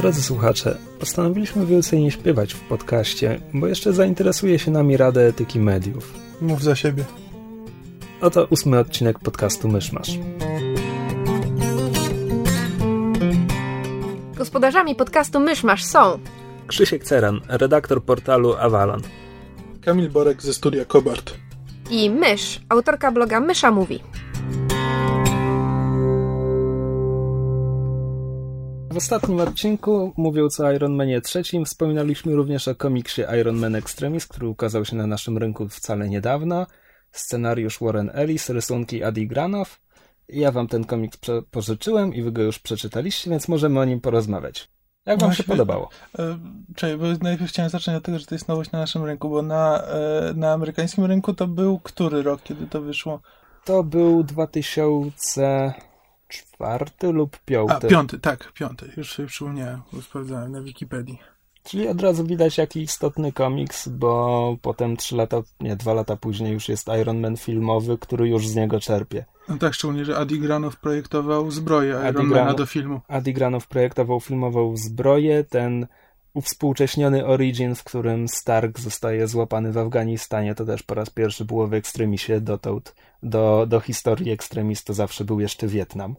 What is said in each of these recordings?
Drodzy słuchacze, postanowiliśmy więcej nie śpiewać w podcaście, bo jeszcze zainteresuje się nami Rada Etyki Mediów. Mów za siebie. Oto ósmy odcinek podcastu Myszmasz. Gospodarzami podcastu Myszmasz są Krzysiek Ceran, redaktor portalu Avalon. Kamil Borek ze studia Kobart. i Mysz, autorka bloga Mysza Mówi. Ostatnim odcinku, mówiąc o Iron Manie trzecim, wspominaliśmy również o komiksie Iron Man Extremis, który ukazał się na naszym rynku wcale niedawno. Scenariusz Warren Ellis, rysunki Adi Granow. Ja wam ten komiks pożyczyłem i wy go już przeczytaliście, więc możemy o nim porozmawiać. Jak wam się podobało? E, Czekaj, bo najpierw chciałem zacząć od tego, że to jest nowość na naszym rynku, bo na, e, na amerykańskim rynku to był który rok, kiedy to wyszło? To był 2004 lub 5. A, piąty, tak, piąty. Już sobie przypomniałem, bo sprawdzałem na Wikipedii. Czyli od razu widać jaki istotny komiks, bo potem 3 lata, nie, 2 lata później już jest Iron Man filmowy, który już z niego czerpie. No tak, szczególnie, że Adi Granow projektował zbroję Adi Iron Mana Granow- do filmu. Adi Granow projektował filmową zbroję, ten uwspółcześniony origin, w którym Stark zostaje złapany w Afganistanie, to też po raz pierwszy było w Extremisie, dotąd do, do historii Extremis to zawsze był jeszcze Wietnam.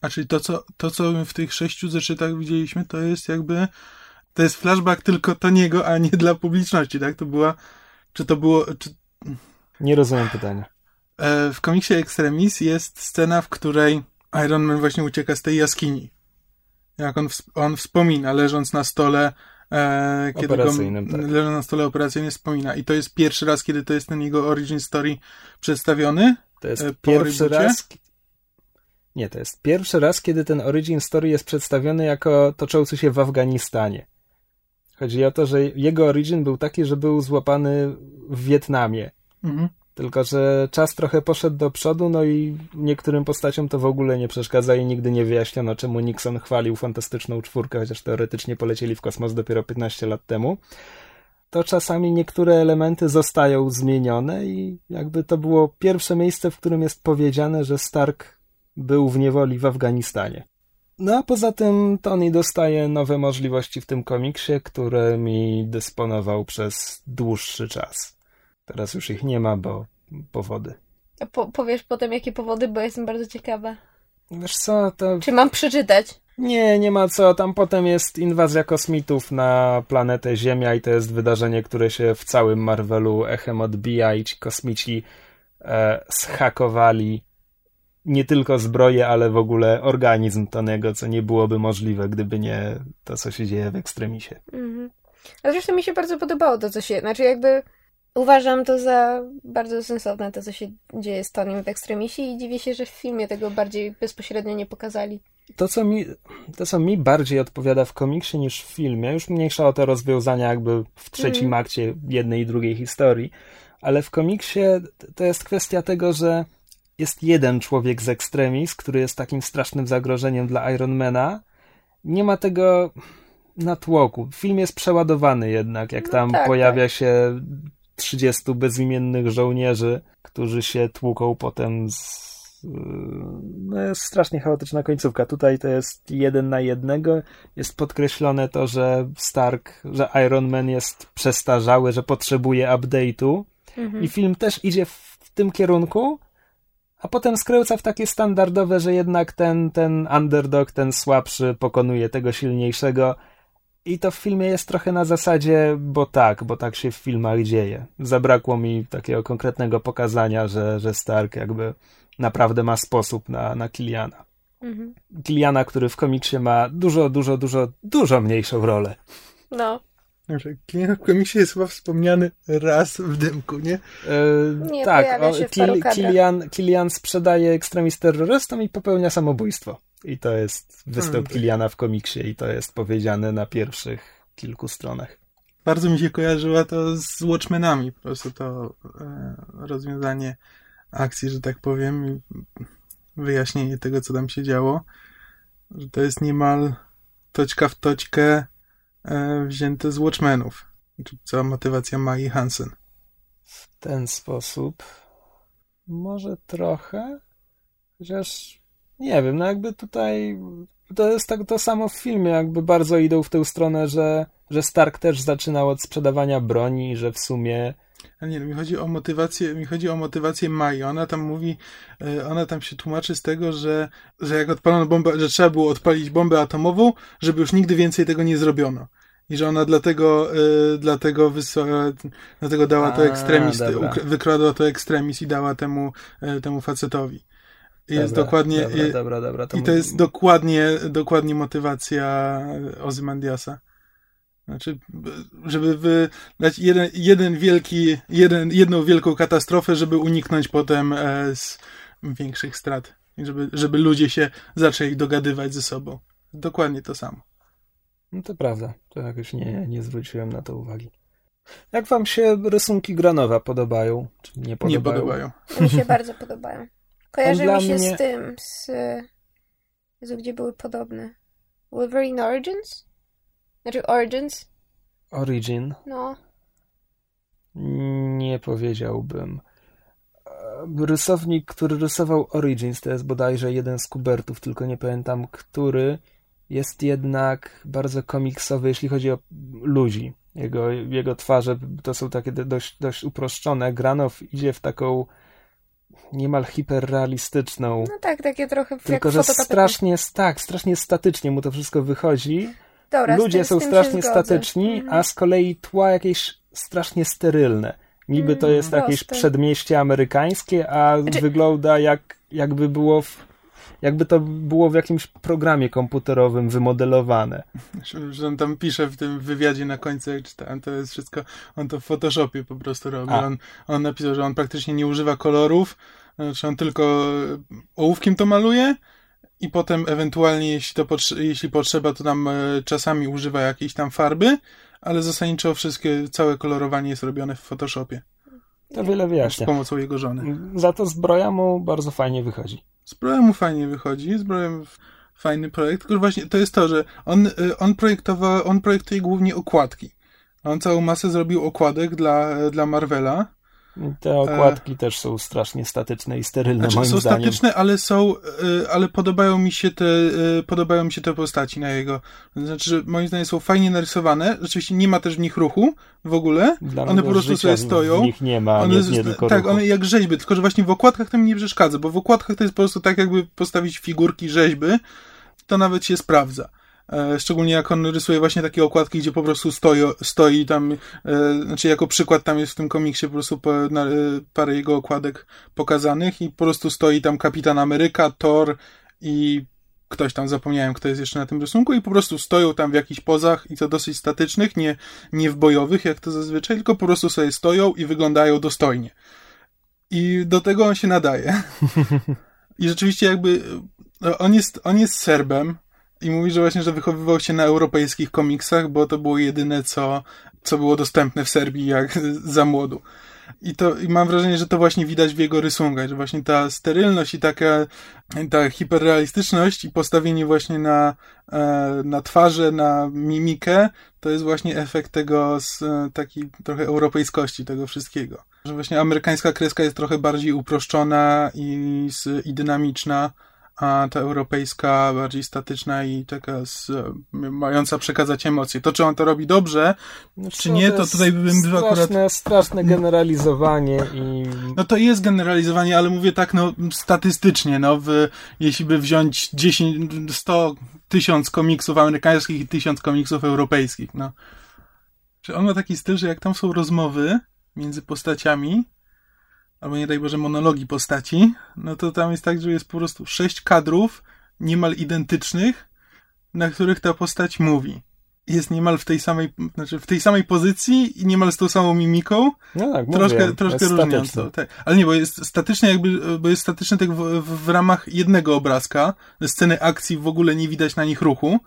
A czyli to co, to, co w tych sześciu zeszytach widzieliśmy, to jest jakby, to jest flashback tylko Toniego, a nie dla publiczności, tak? To była, czy to było, czy, Nie rozumiem pytania. E, W komiksie Extremis jest scena, w której Iron Man właśnie ucieka z tej jaskini. Jak on, on wspomina, leżąc na stole, e, kiedy Operacyjnym, go, tak. leżąc na stole operacyjnym, wspomina. I to jest pierwszy raz, kiedy to jest ten jego origin story przedstawiony. To jest E, pierwszy reboocie? raz. Nie, to jest pierwszy raz, kiedy ten origin story jest przedstawiony jako toczący się w Afganistanie. Chodzi o to, że jego origin był taki, że był złapany w Wietnamie. Mhm. Tylko, że czas trochę poszedł do przodu, no i niektórym postaciom to w ogóle nie przeszkadza i nigdy nie wyjaśniono, czemu Nixon chwalił fantastyczną czwórkę, chociaż teoretycznie polecieli w kosmos dopiero 15 lat temu. To czasami niektóre elementy zostają zmienione i jakby to było pierwsze miejsce, w którym jest powiedziane, że Stark był w niewoli w Afganistanie. No a poza tym Tony dostaje nowe możliwości w tym komiksie, którymi dysponował przez dłuższy czas. Teraz już ich nie ma, bo powody. Po, powiesz potem, jakie powody, bo jestem bardzo ciekawa. Wiesz co, to Czy mam przeczytać? nie, nie ma co. Tam potem jest inwazja kosmitów na planetę Ziemia i to jest wydarzenie, które się w całym Marvelu echem odbija i ci kosmici e, zhakowali nie tylko zbroję, ale w ogóle organizm Tonego, co nie byłoby możliwe, gdyby nie to, co się dzieje w Ekstremisie. Mhm. A zresztą mi się bardzo podobało to, co się... Znaczy jakby uważam to za bardzo sensowne, to, co się dzieje z Tonym w Ekstremisie i dziwię się, że w filmie tego bardziej bezpośrednio nie pokazali. To co, mi, to, co mi bardziej odpowiada w komiksie niż w filmie, już mniejsza o te rozwiązania jakby w trzecim Mhm. akcie jednej i drugiej historii, ale w komiksie to jest kwestia tego, że jest jeden człowiek z Extremis, który jest takim strasznym zagrożeniem dla Ironmana. Nie ma tego natłoku. Film jest przeładowany jednak, jak No tam tak, pojawia się 30 bezimiennych żołnierzy, którzy się tłuką potem z... No jest strasznie chaotyczna końcówka. Tutaj to jest jeden na jednego. Jest podkreślone to, że Stark, że Iron Man jest przestarzały, że potrzebuje update'u. Mhm. I film też idzie w, w tym kierunku, a potem skręca w takie standardowe, że jednak ten, ten underdog, ten słabszy pokonuje tego silniejszego. I to w filmie jest trochę na zasadzie, bo tak, bo tak się w filmach dzieje. Zabrakło mi takiego konkretnego pokazania, że, że Stark jakby naprawdę ma sposób na, na Kiliana. Mhm. Kiliana, który w komiksie ma dużo, dużo, dużo, dużo mniejszą rolę. No. Dobrze, klient w komiksie jest chyba wspomniany raz w dymku, nie? E, Nie, tak, pojawia się w paru kadrach. Kilian, Kilian sprzedaje ekstremist terrorystom i popełnia samobójstwo. I to jest występ Hmm. Kiliana w komiksie i to jest powiedziane na pierwszych kilku stronach. bardzo mi się kojarzyła to z Watchmenami, po prostu to e, rozwiązanie akcji, że tak powiem, i wyjaśnienie tego, co tam się działo, że to jest niemal toćka w toćkę e, wzięte z Watchmenów. Cała motywacja Mai Hansen. W ten sposób może trochę, chociaż nie wiem, no jakby tutaj to jest tak to samo w filmie, jakby bardzo idą w tę stronę, że, że Stark też zaczynał od sprzedawania broni, że w sumie a nie, mi chodzi o motywację, mi chodzi o motywację Mai. Ona tam mówi, e, ona tam się tłumaczy z tego, że, że jak odpalono bombę, że trzeba było odpalić bombę atomową, żeby już nigdy więcej tego nie zrobiono. I że ona dlatego, y, dlatego, dlatego dała to ekstremist, wykradła to ekstremis i dała temu, y, temu facetowi. I jest dokładnie. Dobra, i, dobra, dobra, to I to jest dokładnie, dokładnie motywacja Ozymandiasa. Znaczy, żeby dać jeden, jeden wielki, jeden, jedną wielką katastrofę, żeby uniknąć potem e, z większych strat. I żeby, żeby ludzie się zaczęli dogadywać ze sobą. Dokładnie to samo. No to prawda. To jakoś nie, nie zwróciłem na to uwagi. Jak wam się rysunki Granowa podobają? Czy nie podobają? Nie podobają. Mi się bardzo podobają. Kojarzy mi się mnie... z tym, z... Jezu, gdzie były podobne? Wolverine Origins? Znaczy Origins? Origin? No. Nie powiedziałbym. Rysownik, który rysował Origins, to jest bodajże jeden z Kubertów, tylko nie pamiętam który, jest jednak bardzo komiksowy, jeśli chodzi o ludzi. Jego, jego twarze to są takie dość, dość uproszczone. Granow idzie w taką niemal hiperrealistyczną. No tak, takie trochę Tylko, że strasznie, tak, strasznie statycznie mu to wszystko wychodzi. Dobra, Ludzie tym, są strasznie statyczni, mhm. a z kolei tła jakieś strasznie sterylne. Niby to mm, jest jakieś proste. przedmieście amerykańskie, a znaczy... wygląda jak, jakby było w, jakby to było w jakimś programie komputerowym wymodelowane. Że on tam pisze w tym wywiadzie na końcu, jak czytałem, to jest wszystko, on to w Photoshopie po prostu robi. On, on napisał, że on praktycznie nie używa kolorów, znaczy on tylko ołówkiem to maluje i potem ewentualnie, jeśli, to jeśli potrzeba, to tam e, czasami używa jakiejś tam farby, ale zasadniczo wszystkie, całe kolorowanie jest robione w Photoshopie. To wiele wyjaśnia. Z pomocą jego żony. Za to zbroja mu bardzo fajnie wychodzi. Zbroja mu fajnie wychodzi, zbroja fajny projekt, tylko właśnie to jest to, że on, e, on projektował, on projektuje głównie okładki. On całą masę zrobił okładek dla, dla Marvela te okładki e... też są strasznie statyczne i sterylne znaczy, moim są zdaniem. Są statyczne, ale są, e, ale podobają mi się te, e, podobają mi się te postaci na jego. Znaczy, że moim zdaniem są fajnie narysowane. Rzeczywiście nie ma też w nich ruchu w ogóle. Dla one po prostu sobie stoją. W nich nie ma, one, nie, nie tylko Tak, ruchu. one jak rzeźby, tylko że właśnie w okładkach to mi nie przeszkadza, bo w okładkach to jest po prostu tak jakby postawić figurki rzeźby, to nawet się sprawdza. E, szczególnie jak on rysuje właśnie takie okładki, gdzie po prostu stoi, stoi tam, e, znaczy jako przykład tam jest w tym komiksie po prostu e, parę jego okładek pokazanych i po prostu stoi tam Kapitan Ameryka, Thor i ktoś tam, zapomniałem kto jest jeszcze na tym rysunku i po prostu stoją tam w jakichś pozach i to dosyć statycznych, nie, nie w bojowych jak to zazwyczaj, tylko po prostu sobie stoją i wyglądają dostojnie. I do tego on się nadaje. I rzeczywiście jakby on jest, on jest Serbem, i mówi, że właśnie, że wychowywał się na europejskich komiksach, bo to było jedyne, co, co było dostępne w Serbii jak za młodu. I to i mam wrażenie, że to właśnie widać w jego rysunkach, że właśnie ta sterylność i taka ta hiperrealistyczność i postawienie właśnie na, e, na twarze, na mimikę, to jest właśnie efekt tego z takiej trochę europejskości tego wszystkiego. Że właśnie amerykańska kreska jest trochę bardziej uproszczona i, i dynamiczna, a ta europejska bardziej statyczna i taka z, mająca przekazać emocje. To, czy on to robi dobrze, no, czy nie, to, to tutaj bym straszne, akurat... Straszne generalizowanie i... No to jest generalizowanie, ale mówię tak, no, statystycznie, no, w, jeśli by wziąć 10, 100, 1000 komiksów amerykańskich i 1000 komiksów europejskich, no. Czy on ma taki styl, że jak tam są rozmowy między postaciami, albo nie daj Boże monologi postaci, no to tam jest tak, że jest po prostu sześć kadrów niemal identycznych, na których ta postać mówi. Jest niemal w tej samej, znaczy w tej samej pozycji i niemal z tą samą mimiką. No tak, troszkę, mówię, troszkę różniąco. Tak. Ale nie, bo jest statyczny jakby, bo jest statyczny tak w, w, w ramach jednego obrazka. Sceny akcji w ogóle nie widać na nich ruchu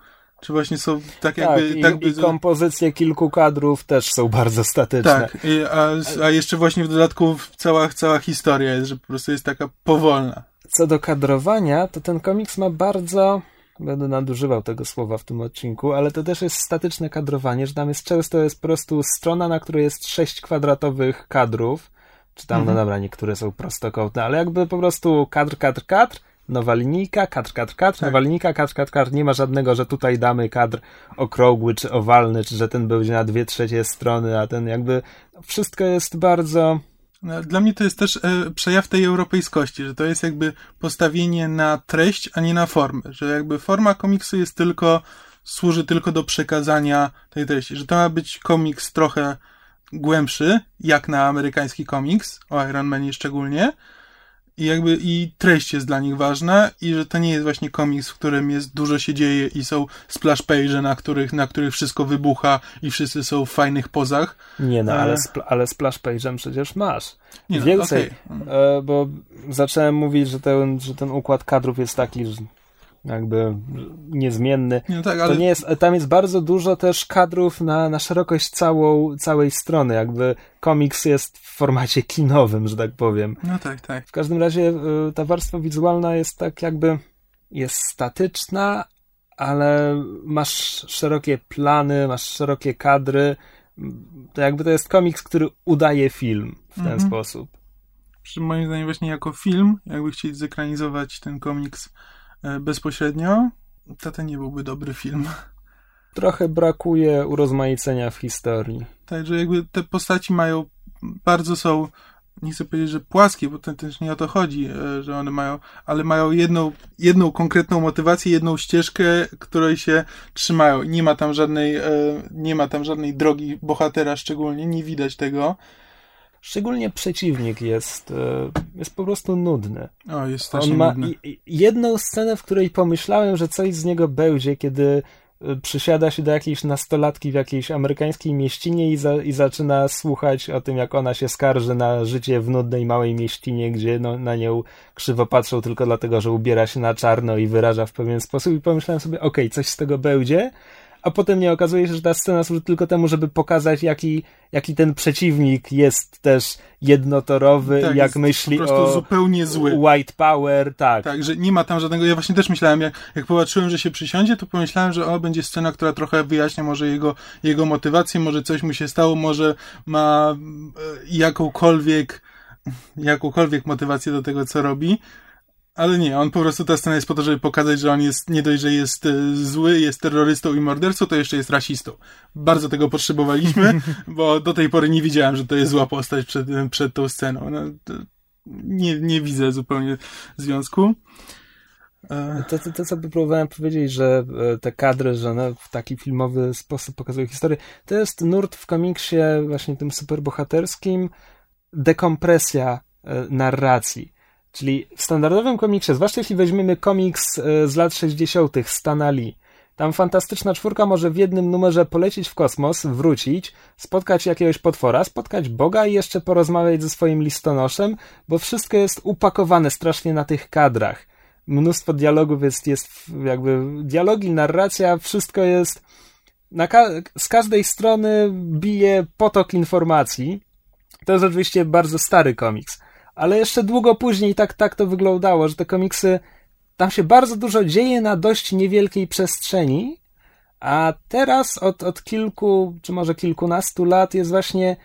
Czy właśnie są tak Tak, jakby... i, tak by... i kompozycje kilku kadrów też są bardzo statyczne. Tak, i- a, a jeszcze właśnie w dodatku cała, cała historia jest, że po prostu jest taka powolna. Co do kadrowania, to ten komiks ma bardzo. Będę nadużywał tego słowa w tym odcinku, ale to też jest statyczne kadrowanie, że tam jest często jest po prostu strona, na której jest sześć kwadratowych kadrów. Czy tam, Mhm. no dobra, niektóre są prostokątne, ale jakby po prostu kadr, kadr, kadr, nowa linijka, kadr, kadr, kadr, Tak. nowa linijka, kadr, kadr, kadr. Nie ma żadnego, że tutaj damy kadr okrągły czy owalny, czy że ten będzie na dwie trzecie strony, a ten jakby wszystko jest bardzo. No, Dla mnie to jest też e, przejaw tej europejskości, że to jest jakby postawienie na treść, a nie na formę. Że jakby forma komiksu jest tylko, służy tylko do przekazania tej treści. Że to ma być komiks trochę głębszy, jak na amerykański komiks, o Iron Manie szczególnie. I jakby i treść jest dla nich ważna i że to nie jest właśnie komiks, w którym jest dużo się dzieje i są splash page, na których, na których wszystko wybucha i wszyscy są w fajnych pozach. Nie no, ale, E. spl- ale splash page'em przecież masz. Nie no, Więcej, okej. e, bo zacząłem mówić, że ten, że ten układ kadrów jest taki, że jakby niezmienny. Nie, no tak, ale To nie jest, tam jest bardzo dużo też kadrów na, na szerokość całą, całej strony, jakby komiks jest w formacie kinowym, że tak powiem. No tak, tak. W każdym razie y, ta warstwa wizualna jest tak jakby, jest statyczna, ale masz szerokie plany, masz szerokie kadry. To jakby to jest komiks, który udaje film w ten Mhm. sposób. Przy moim zdaniem właśnie jako film, jakby chcieli zekranizować ten komiks bezpośrednio, to to nie byłby dobry film. Trochę brakuje urozmaicenia w historii. Także jakby te postaci mają, bardzo są, nie chcę powiedzieć, że płaskie, bo to też nie o to chodzi, e, że one mają, ale mają jedną, jedną konkretną motywację, jedną ścieżkę, której się trzymają. Nie ma tam żadnej, e, nie ma tam żadnej drogi bohatera szczególnie, nie widać tego. Szczególnie przeciwnik jest, e, jest po prostu nudny. O, jest strasznie On ma nudny. jedną scenę, w której pomyślałem, że coś z niego będzie, kiedy y, przysiada się do jakiejś nastolatki w jakiejś amerykańskiej mieścinie i, za, i zaczyna słuchać o tym, jak ona się skarży na życie w nudnej małej mieścinie, gdzie no, na nią krzywo patrzą tylko dlatego, że ubiera się na czarno i wyraża w pewien sposób i pomyślałem sobie, okej, coś z tego będzie, a potem nie okazuje się, że ta scena służy tylko temu, żeby pokazać, jaki, jaki ten przeciwnik jest też jednotorowy Tak, jak myśli po prostu o zupełnie zły. white power, tak. Tak, że nie ma tam żadnego. Ja właśnie też myślałem, jak, jak popatrzyłem, że się przysiądzie, to pomyślałem, że o, będzie scena, która trochę wyjaśnia może jego, jego motywację, może coś mu się stało, może ma e, jakąkolwiek, jakąkolwiek motywację do tego, co robi. Ale nie, on po prostu ta scena jest po to, żeby pokazać, że on jest nie dość, że jest e, zły, jest terrorystą i mordercą, to jeszcze jest rasistą. Bardzo tego potrzebowaliśmy, bo do tej pory nie widziałem, że to jest zła postać przed, przed tą sceną. No, nie, nie widzę zupełnie związku. E, To, to, to, co próbowałem powiedzieć, że e, te kadry, że one w taki filmowy sposób pokazują historię, to jest nurt w komiksie właśnie tym superbohaterskim, dekompresja e, narracji. Czyli w standardowym komiksie, zwłaszcza jeśli weźmiemy komiks e, z lat 60. Stana Lee, tam fantastyczna czwórka może w jednym numerze polecieć w kosmos, wrócić, spotkać jakiegoś potwora, spotkać Boga i jeszcze porozmawiać ze swoim listonoszem, bo wszystko jest upakowane strasznie na tych kadrach. Mnóstwo dialogów jest, jest jakby dialogi, narracja, wszystko jest ka- z każdej strony bije potok informacji. To jest oczywiście bardzo stary komiks, ale jeszcze długo później tak, tak to wyglądało, że te komiksy tam się bardzo dużo dzieje na dość niewielkiej przestrzeni, a teraz od, od kilku, czy może kilkunastu lat jest właśnie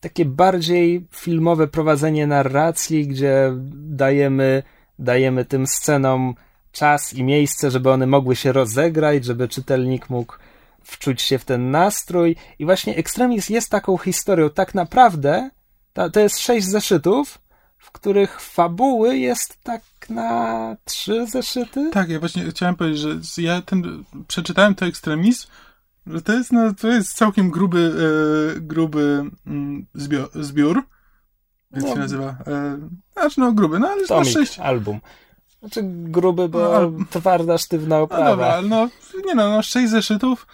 takie bardziej filmowe prowadzenie narracji, gdzie dajemy, dajemy tym scenom czas i miejsce, żeby one mogły się rozegrać, żeby czytelnik mógł wczuć się w ten nastrój. I właśnie Extremis jest taką historią. Tak naprawdę to jest sześć zeszytów, których fabuły jest tak na trzy zeszyty. tak, ja właśnie chciałem powiedzieć, że ja ten, przeczytałem to Extremis, że to jest, no, to jest całkiem gruby, e, gruby mm, zbior, zbiór. Jak No. się nazywa? E, znaczy, no, gruby, no ale jest na Tomik, sześć. album. Znaczy gruby, bo No, album. twarda, sztywna No oprawa. dobra, ale no, nie no, no, sześć zeszytów,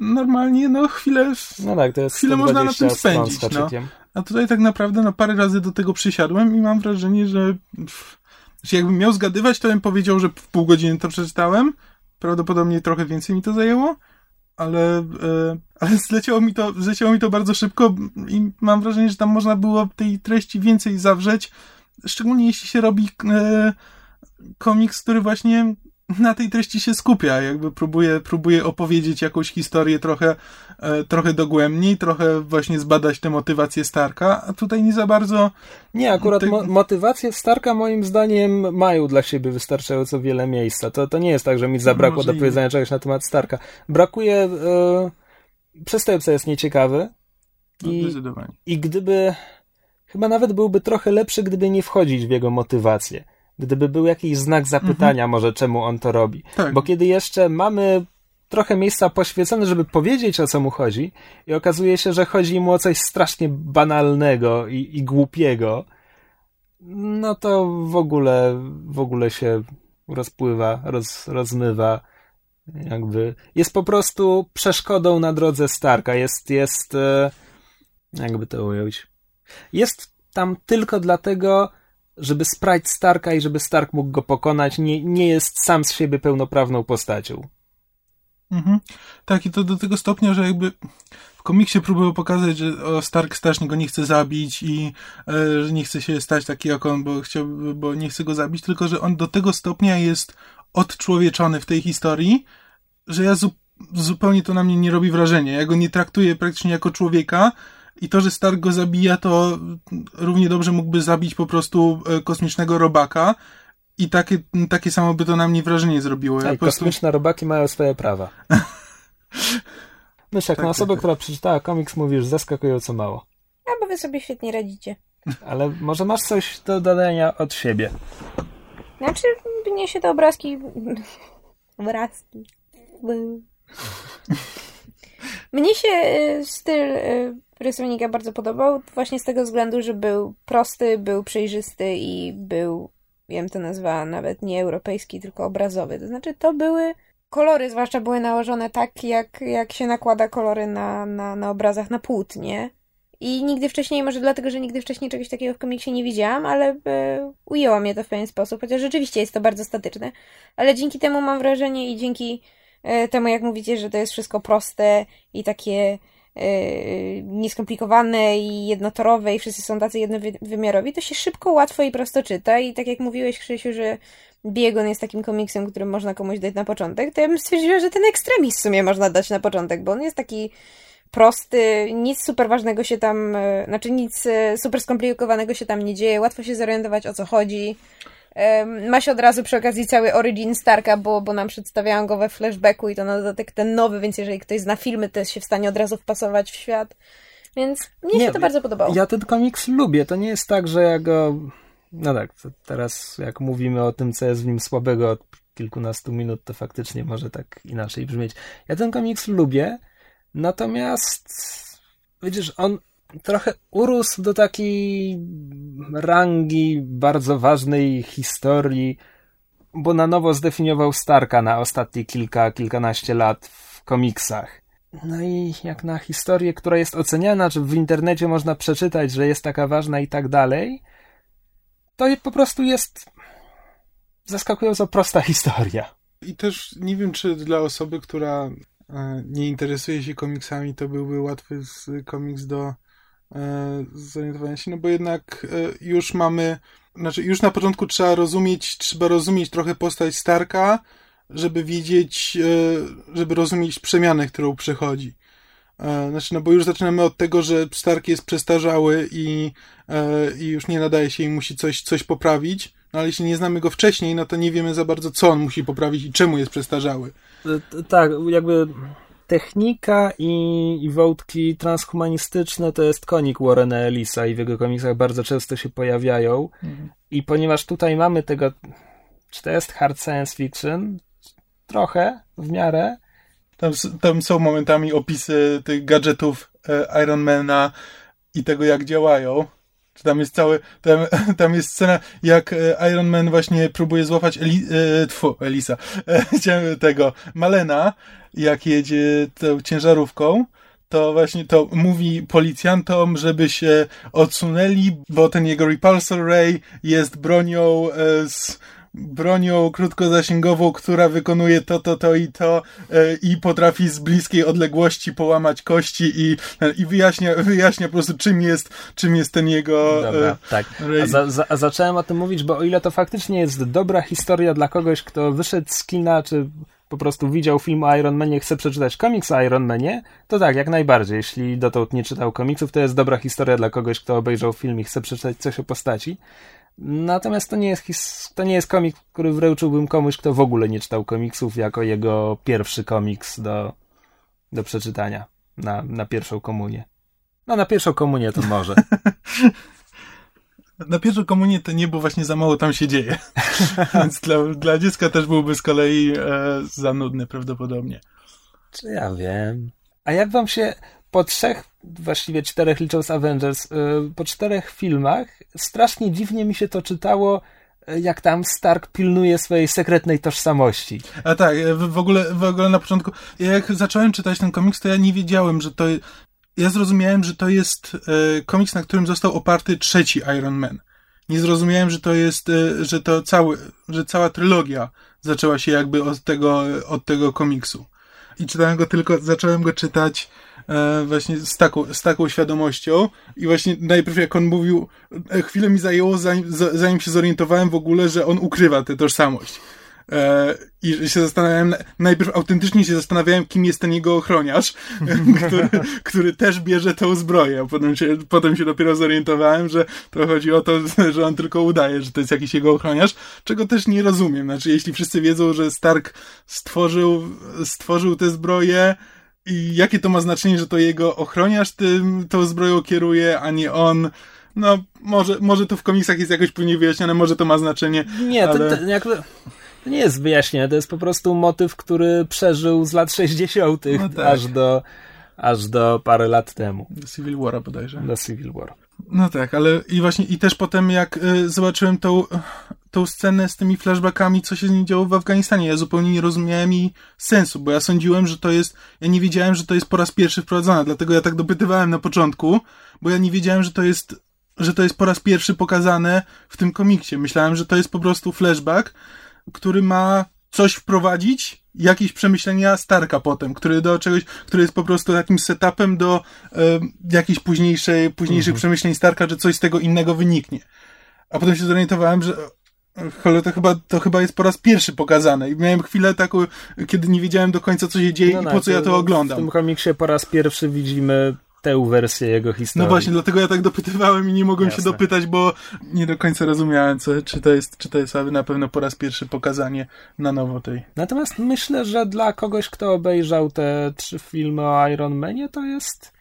normalnie, no, chwilę, No tak, to jest Chwilę można na 120 tym spędzić, no. A tutaj tak naprawdę no parę razy do tego przysiadłem i mam wrażenie, że pff, jakbym miał zgadywać, to bym powiedział, że w pół godziny to przeczytałem. prawdopodobnie trochę więcej mi to zajęło, ale, e, ale zleciało, mi to, zleciało mi to bardzo szybko i mam wrażenie, że tam można było tej treści więcej zawrzeć, szczególnie jeśli się robi e, komiks, który właśnie na tej treści się skupia, jakby próbuje, próbuje opowiedzieć jakąś historię trochę, e, trochę dogłębniej, trochę właśnie zbadać tę motywację Starka, a tutaj nie za bardzo... Nie, akurat mo motywacje Starka moim zdaniem mają dla siebie wystarczająco wiele miejsca. To, to nie jest tak, że mi zabrakło do powiedzenia czegoś na temat Starka. Brakuje... E, przestępca jest nieciekawy i, i gdyby... Chyba nawet byłby trochę lepszy, gdyby nie wchodzić w jego motywację gdyby był jakiś znak zapytania, mhm. może czemu on to robi. Tak. Bo kiedy jeszcze mamy trochę miejsca poświęcone, żeby powiedzieć o co mu chodzi, i okazuje się, że chodzi mu o coś strasznie banalnego i, i głupiego, no to w ogóle, w ogóle się rozpływa, roz, rozmywa. Jakby jest po prostu przeszkodą na drodze Starka. Jest, jest, e, jakby to ująć. Jest tam tylko dlatego, żeby sprite Starka i żeby Stark mógł go pokonać, nie, nie jest sam z siebie pełnoprawną postacią. Mhm. Tak, i to do tego stopnia, że jakby w komiksie próbują pokazać, że Stark strasznie go nie chce zabić i e, że nie chce się stać taki jak on, bo, chciał, bo nie chce go zabić, tylko że on do tego stopnia jest odczłowieczony w tej historii, że ja zu zupełnie to na mnie nie robi wrażenia. Ja go nie traktuję praktycznie jako człowieka, i to, że Stark go zabija, to równie dobrze mógłby zabić po prostu e, kosmicznego robaka. I takie, takie samo by to na mnie wrażenie zrobiło. Ja tak, prostu... kosmiczne robaki mają swoje prawa. Myślę, jak tak, na osobę, tak, która przeczytała komiks, mówisz zaskakująco mało. A bo wy sobie świetnie radzicie. Ale może masz coś do dodania od siebie? Znaczy, mnie się te obrazki... Obrazki... Mnie się e, styl e, rysownika bardzo podobał, właśnie z tego względu, że był prosty, był przejrzysty i był, wiem to nazwa nawet nie europejski, tylko obrazowy. To znaczy, to były kolory, zwłaszcza były nałożone tak, jak, jak się nakłada kolory na, na, na obrazach na płótnie. I nigdy wcześniej, może dlatego, że nigdy wcześniej czegoś takiego w komiksie nie widziałam, ale e, ujęło mnie to w pewien sposób, chociaż rzeczywiście jest to bardzo statyczne. Ale dzięki temu mam wrażenie i dzięki temu, jak mówicie, że to jest wszystko proste i takie Yy, nieskomplikowane i jednotorowe i wszyscy są tacy jednowymiarowi, to się szybko, łatwo i prosto czyta i tak jak mówiłeś Krzysiu, że Biegon jest takim komiksem, który można komuś dać na początek, to ja bym stwierdziła, że ten ekstremis w sumie można dać na początek, bo on jest taki prosty, nic super ważnego się tam, yy, znaczy nic super skomplikowanego się tam nie dzieje, łatwo się zorientować o co chodzi. Ma się od razu przy okazji cały origin Starka, bo, bo nam przedstawiałam go we flashbacku i to na dodatek ten nowy, więc jeżeli ktoś zna filmy, to jest się w stanie od razu wpasować w świat. Więc mnie nie, się to bardzo podobało. Ja ten komiks lubię. To nie jest tak, że ja go. No tak, teraz jak mówimy o tym, co jest w nim słabego od kilkunastu minut, to faktycznie może tak inaczej brzmieć. Ja ten komiks lubię, natomiast widzisz, on trochę urósł do takiej rangi bardzo ważnej historii, bo na nowo zdefiniował Starka na ostatnie kilka, kilkanaście lat w komiksach. No i jak na historię, która jest oceniana, czy w internecie można przeczytać, że jest taka ważna i tak dalej, to po prostu jest zaskakująco prosta historia. I też nie wiem, czy dla osoby, która e, nie interesuje się komiksami, to byłby łatwy komiks do zorientowania się, no bo jednak e, już mamy, znaczy już na początku trzeba rozumieć, trzeba rozumieć trochę postać Starka, żeby wiedzieć, e, żeby rozumieć przemianę, którą przechodzi. Znaczy, no bo już zaczynamy od tego, że Stark jest przestarzały i, i już nie nadaje się i musi coś, coś poprawić. No ale jeśli nie znamy go wcześniej, no to nie wiemy za bardzo, co on musi poprawić i czemu jest przestarzały. Tak, jakby technika i, i wątki transhumanistyczne to jest konik Warrena Ellisa i w jego komiksach bardzo często się pojawiają. Mhm. I ponieważ tutaj mamy tego, czy to jest hard science fiction? Trochę, w miarę. Tam, tam są momentami opisy tych gadżetów e, Ironmana i tego, jak działają. Tam jest cały, tam, tam jest scena, jak e, Iron Man właśnie próbuje złapać Eli, e, tfu, Elisa, e, tego, Malena, jak jedzie tą ciężarówką, to właśnie to mówi policjantom, żeby się odsunęli, bo ten jego repulsor ray jest bronią e, z bronią krótkozasięgową, która wykonuje to, to, to i to e, i potrafi z bliskiej odległości połamać kości i, i wyjaśnia, wyjaśnia po prostu czym jest, czym jest ten jego... Dobra, e, tak. A, za, za, a zacząłem o tym mówić, bo o ile to faktycznie jest dobra historia dla kogoś, kto wyszedł z kina, czy po prostu widział film o Iron Manie, chce przeczytać komiks o Iron Manie, to tak, jak najbardziej. Jeśli dotąd nie czytał komiksów, to jest dobra historia dla kogoś, kto obejrzał film i chce przeczytać coś o postaci. Natomiast to nie jest, his- to nie jest komiks, który wręczyłbym komuś, kto w ogóle nie czytał komiksów, jako jego pierwszy komiks do, do przeczytania na, na pierwszą komunię. No, na pierwszą komunię to może. Na pierwszą komunię to nie, bo właśnie za mało tam się dzieje. Więc dla, dla dziecka też byłby z kolei e, za nudny prawdopodobnie. Czy ja wiem. A jak wam się po trzech, właściwie czterech licząc Avengers, y, po czterech filmach, strasznie dziwnie mi się to czytało, y, jak tam Stark pilnuje swojej sekretnej tożsamości. A tak, w ogóle, w ogóle na początku, jak zacząłem czytać ten komiks, to ja nie wiedziałem, że to. Ja zrozumiałem, że to jest e, komiks, na którym został oparty trzeci Iron Man. Nie zrozumiałem, że to jest, e, że to cały, że cała trylogia zaczęła się jakby od tego, od tego komiksu. I czytałem go tylko, zacząłem go czytać E, właśnie z taką, z taką świadomością i właśnie najpierw jak on mówił, chwilę mi zajęło zanim, zanim się zorientowałem w ogóle, że on ukrywa tę tożsamość. E, I się zastanawiałem, najpierw autentycznie się zastanawiałem, kim jest ten jego ochroniarz, który, który też bierze tę zbroję. Potem się, potem się dopiero zorientowałem, że to chodzi o to, że on tylko udaje, że to jest jakiś jego ochroniarz, czego też nie rozumiem. Znaczy, jeśli wszyscy wiedzą, że Stark stworzył, stworzył tę zbroję, i jakie to ma znaczenie, że to jego ochroniarz tym, tą zbroją kieruje, a nie on. No, może, może to w komiksach jest jakoś później wyjaśnione, może to ma znaczenie. Nie, ale... jakby, to nie jest wyjaśnione, to jest po prostu motyw, który przeżył z lat 60. No tak. aż, do, aż do parę lat temu. Do Civil War bodajże. Do Civil War. No tak, ale i właśnie, i też potem jak y, zobaczyłem tą, tą scenę z tymi flashbackami, co się z nim działo w Afganistanie, ja zupełnie nie rozumiałem jej sensu, bo ja sądziłem, że to jest, ja nie wiedziałem, że to jest po raz pierwszy wprowadzone, dlatego ja tak dopytywałem na początku, bo ja nie wiedziałem, że to jest, że to jest po raz pierwszy pokazane w tym komiksie. Myślałem, że to jest po prostu flashback, który ma coś wprowadzić, jakieś przemyślenia Starka potem, który do czegoś, który jest po prostu takim setupem do jakiejś późniejszej, późniejszych mhm. przemyśleń Starka, że coś z tego innego wyniknie. A potem się zorientowałem, że Cholera, to chyba, to chyba jest po raz pierwszy pokazane. I miałem chwilę taką, kiedy nie wiedziałem do końca, co się dzieje no i po co ja to oglądam. W tym komiksie po raz pierwszy widzimy tę wersję jego historii. No właśnie, dlatego ja tak dopytywałem i nie mogłem Jasne. się dopytać, bo nie do końca rozumiałem, co, czy, to jest, czy to jest na pewno po raz pierwszy pokazanie na nowo tej. Natomiast myślę, że dla kogoś, kto obejrzał te trzy filmy o Iron Manie, to jest...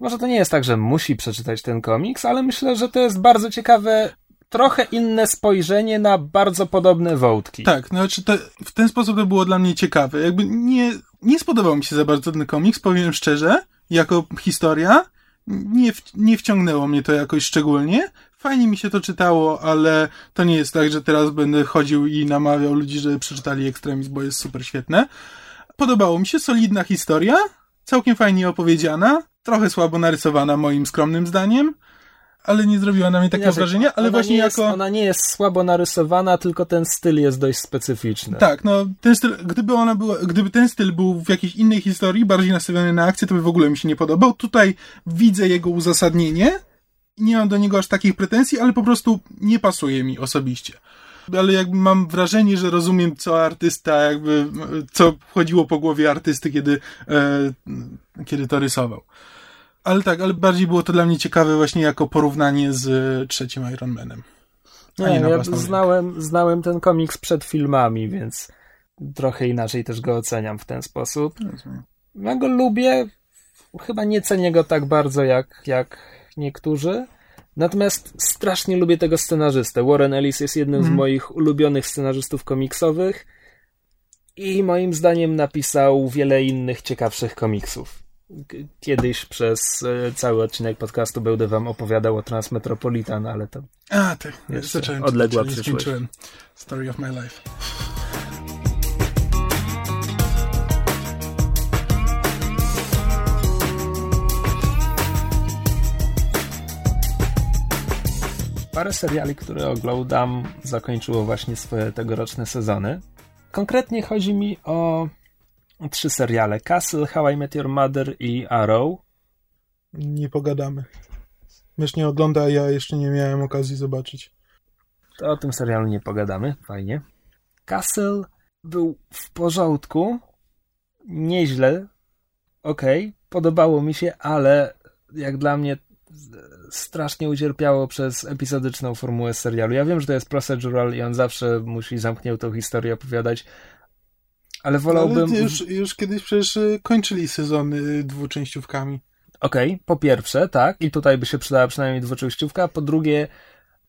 Może to nie jest tak, że musi przeczytać ten komiks, ale myślę, że to jest bardzo ciekawe trochę inne spojrzenie na bardzo podobne wątki. Tak, no znaczy to, w ten sposób to było dla mnie ciekawe. Jakby nie, nie spodobał mi się za bardzo ten komiks, powiem szczerze, jako historia. Nie, w, nie wciągnęło mnie to jakoś szczególnie. Fajnie mi się to czytało, ale to nie jest tak, że teraz będę chodził i namawiał ludzi, żeby przeczytali Extremis, bo jest super świetne. Podobało mi się, solidna historia, całkiem fajnie opowiedziana, trochę słabo narysowana moim skromnym zdaniem, ale nie zrobiła na mnie takiego wrażenia, ale właśnie jest, jako... Ona nie jest słabo narysowana, tylko ten styl jest dość specyficzny. Tak, no ten styl, gdyby ona była, gdyby ten styl był w jakiejś innej historii, bardziej nastawiony na akcję, to by w ogóle mi się nie podobał. Tutaj widzę jego uzasadnienie, nie mam do niego aż takich pretensji, ale po prostu nie pasuje mi osobiście. Ale jakby mam wrażenie, że rozumiem, co artysta, jakby, co wchodziło po głowie artysty, kiedy, e, kiedy to rysował. Ale tak, ale bardziej było to dla mnie ciekawe właśnie jako porównanie z e, trzecim Iron Manem. Nie, nie ja znałem, znałem ten komiks przed filmami, więc trochę inaczej też go oceniam w ten sposób. Ja go lubię, chyba nie cenię go tak bardzo jak, jak niektórzy. Natomiast strasznie lubię tego scenarzystę. Warren Ellis jest jednym mm. z mhm. moich ulubionych scenarzystów komiksowych i moim zdaniem napisał wiele innych ciekawszych komiksów. Kiedyś przez e, cały odcinek podcastu będę wam opowiadał o Transmetropolitan, ale to A, tak. Zacząłem odległa przyszłość. Story of my life. parę seriali, które oglądam, zakończyło właśnie swoje tegoroczne sezony. Konkretnie chodzi mi o trzy seriale: Castle, How I Met Your Mother i Arrow. Nie pogadamy. Mysz nie ogląda, a ja jeszcze nie miałem okazji zobaczyć. To o tym serialu nie pogadamy, fajnie. Castle był w porządku, nieźle, okej, okay, podobało mi się, ale jak dla mnie strasznie ucierpiało przez epizodyczną formułę serialu. Ja wiem, że to jest procedural i on zawsze musi zamkniętą historię opowiadać, ale wolałbym... Ale już, już kiedyś przecież y, kończyli sezony dwuczęściówkami. Okej, okay, po pierwsze, tak, i tutaj by się przydała przynajmniej dwuczęściówka, po drugie,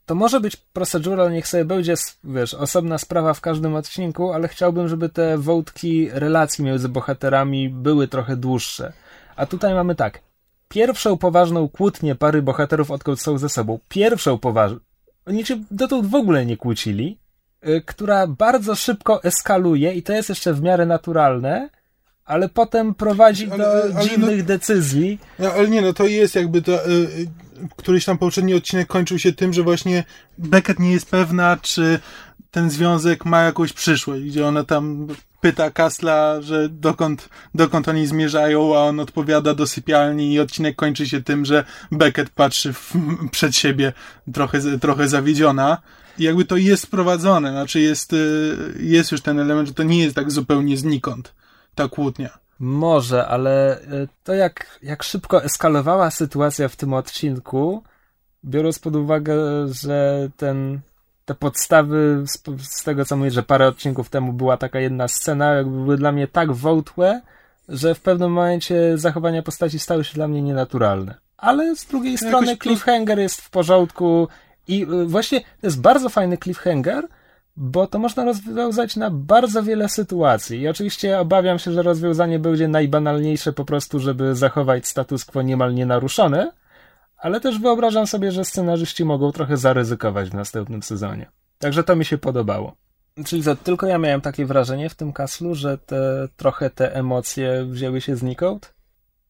to może być procedural, niech sobie będzie, wiesz, osobna sprawa w każdym odcinku, ale chciałbym, żeby te wątki relacji między bohaterami były trochę dłuższe. A tutaj mamy tak, pierwszą poważną kłótnię pary bohaterów, odkąd są ze sobą, pierwszą poważną, oni się dotąd w ogóle nie kłócili, która bardzo szybko eskaluje i to jest jeszcze w miarę naturalne, ale potem prowadzi ale, do ale, ale dziwnych no, decyzji. No, ale nie, no to jest jakby to, yy, któryś tam poprzedni odcinek kończył się tym, że właśnie Beckett nie jest pewna, czy ten związek ma jakąś przyszłość, gdzie ona tam pyta Kasla, że dokąd, dokąd oni zmierzają, a on odpowiada do sypialni i odcinek kończy się tym, że Beckett patrzy w, przed siebie trochę, trochę zawiedziona. Jakby to jest sprowadzone, znaczy jest, y, jest już ten element, że to nie jest tak zupełnie znikąd ta kłótnia. Może, ale y, to jak, jak szybko eskalowała sytuacja w tym odcinku, biorąc pod uwagę, że ten te podstawy z, z, tego, co mówię, że parę odcinków temu była taka jedna scena, jakby były dla mnie tak wątłe, że w pewnym momencie zachowania postaci stały się dla mnie nienaturalne. Ale z drugiej no strony jakoś... cliffhanger jest w porządku i y, właśnie to jest bardzo fajny cliffhanger, bo to można rozwiązać na bardzo wiele sytuacji. I oczywiście obawiam się, że rozwiązanie będzie najbanalniejsze po prostu, żeby zachować status quo niemal nienaruszone, ale też wyobrażam sobie, że scenarzyści mogą trochę zaryzykować w następnym sezonie. Także to mi się podobało. Czyli to tylko ja miałem takie wrażenie w tym kaslu, że te, trochę te emocje wzięły się znikąd?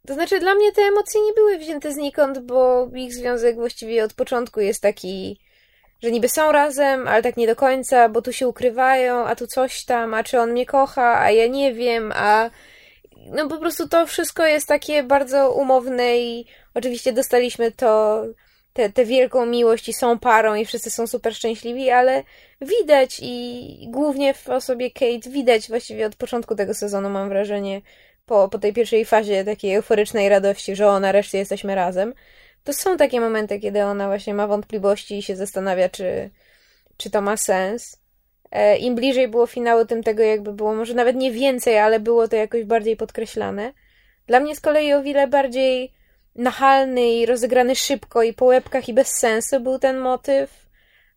To znaczy, dla mnie te emocje nie były wzięte znikąd, bo ich związek właściwie od początku jest taki, że niby są razem, ale tak nie do końca, bo tu się ukrywają, a tu coś tam, a czy on mnie kocha, a ja nie wiem, a no po prostu to wszystko jest takie bardzo umowne i oczywiście dostaliśmy to, tę wielką miłość i są parą i wszyscy są super szczęśliwi, ale widać i głównie w osobie Kate widać właściwie od początku tego sezonu mam wrażenie, po, po tej pierwszej fazie takiej euforycznej radości, że o, nareszcie jesteśmy razem. To są takie momenty, kiedy ona właśnie ma wątpliwości i się zastanawia, czy, czy to ma sens. E, Im bliżej było finału, tym tego jakby było może nawet nie więcej, ale było to jakoś bardziej podkreślane. Dla mnie z kolei o wiele bardziej nachalny i rozegrany szybko i po łebkach i bez sensu był ten motyw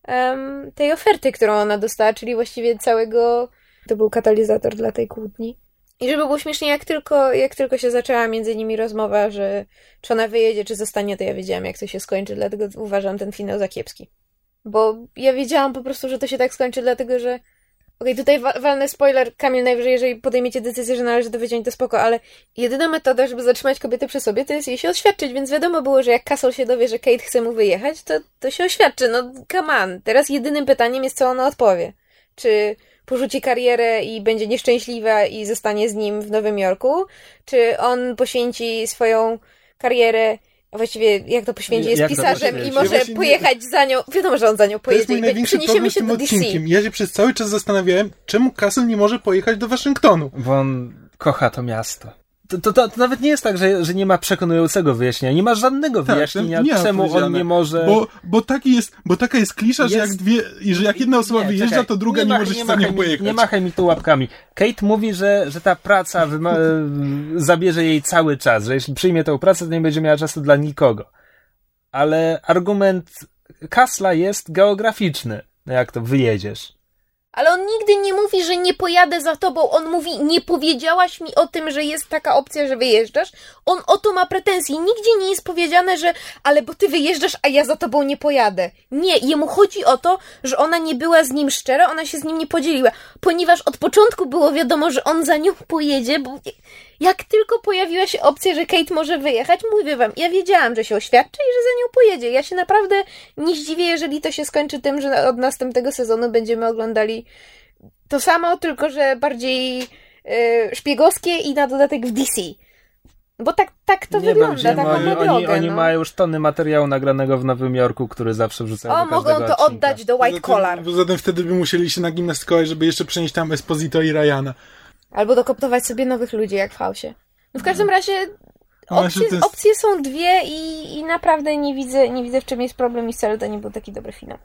um, tej oferty, którą ona dostała, czyli właściwie całego... To był katalizator dla tej kłótni. I żeby było śmiesznie, jak tylko, jak tylko się zaczęła między nimi rozmowa, że czy ona wyjedzie, czy zostanie, to ja wiedziałam, jak to się skończy, dlatego uważam ten finał za kiepski. Bo ja wiedziałam po prostu, że to się tak skończy, dlatego że. Okej, okay, tutaj wa walny spoiler, Kamil, najwyżej, jeżeli podejmiecie decyzję, że należy to wyciąć, to spoko, ale jedyna metoda, żeby zatrzymać kobietę przy sobie, to jest jej się oświadczyć, więc wiadomo było, że jak Castle się dowie, że Kate chce mu wyjechać, to, to się oświadczy. No, come on. Teraz jedynym pytaniem jest, co ona odpowie. Czy porzuci karierę i będzie nieszczęśliwa i zostanie z nim w Nowym Jorku? Czy on poświęci swoją karierę właściwie jak to poświęci, jest jak pisarzem i może ja pojechać nie... za nią. Wiadomo, że on za nią pojedzie. To jest mój największy problem z tym odcinkiem. Ja się przez cały czas zastanawiałem, czemu Castle nie może pojechać do Waszyngtonu. Bo on kocha to miasto. To, to, to, to, nawet nie jest tak, że, że nie ma przekonującego wyjaśnienia. Nie ma żadnego tak, wyjaśnienia, nie czemu on nie może. Bo, bo, taki jest, bo taka jest klisza, jest... że jak dwie, że jak jedna osoba nie, wyjeżdża, czekaj, to druga nie, nie może się za nią pojechać. Nie machaj mi tu łapkami. Kate mówi, że, że ta praca zabierze jej cały czas, że jeśli przyjmie tę pracę, to nie będzie miała czasu dla nikogo. Ale argument Kasla jest geograficzny. Jak to wyjedziesz? Ale on nigdy nie mówi, że nie pojadę za tobą. On mówi, nie powiedziałaś mi o tym, że jest taka opcja, że wyjeżdżasz. On o to ma pretensje. Nigdzie nie jest powiedziane, że ale bo ty wyjeżdżasz, a ja za tobą nie pojadę. Nie, jemu chodzi o to, że ona nie była z nim szczera, ona się z nim nie podzieliła. Ponieważ od początku było wiadomo, że on za nią pojedzie, bo Jak tylko pojawiła się opcja, że Kate może wyjechać, mówię wam, ja wiedziałam, że się oświadczy i że za nią pojedzie. Ja się naprawdę nie zdziwię, jeżeli to się skończy tym, że od następnego sezonu będziemy oglądali to samo, tylko że bardziej yy, szpiegowskie i na dodatek w DC. Bo tak, tak to Nie wygląda, taką oni, ma drogę. oni, oni no. mają już tony materiału nagranego w Nowym Jorku, który zawsze wrzucają O, do mogą to odcinka. oddać do White Collar. Poza tym wtedy by musieli się nagimnastykować, żeby jeszcze przenieść tam Esposito i Ryana. Albo dokoptować sobie nowych ludzi, jak w chaosie. No w każdym razie No, opcje, jest- opcje są dwie i, i naprawdę nie widzę, nie widzę, w czym jest problem i wcale to nie był taki dobry finał.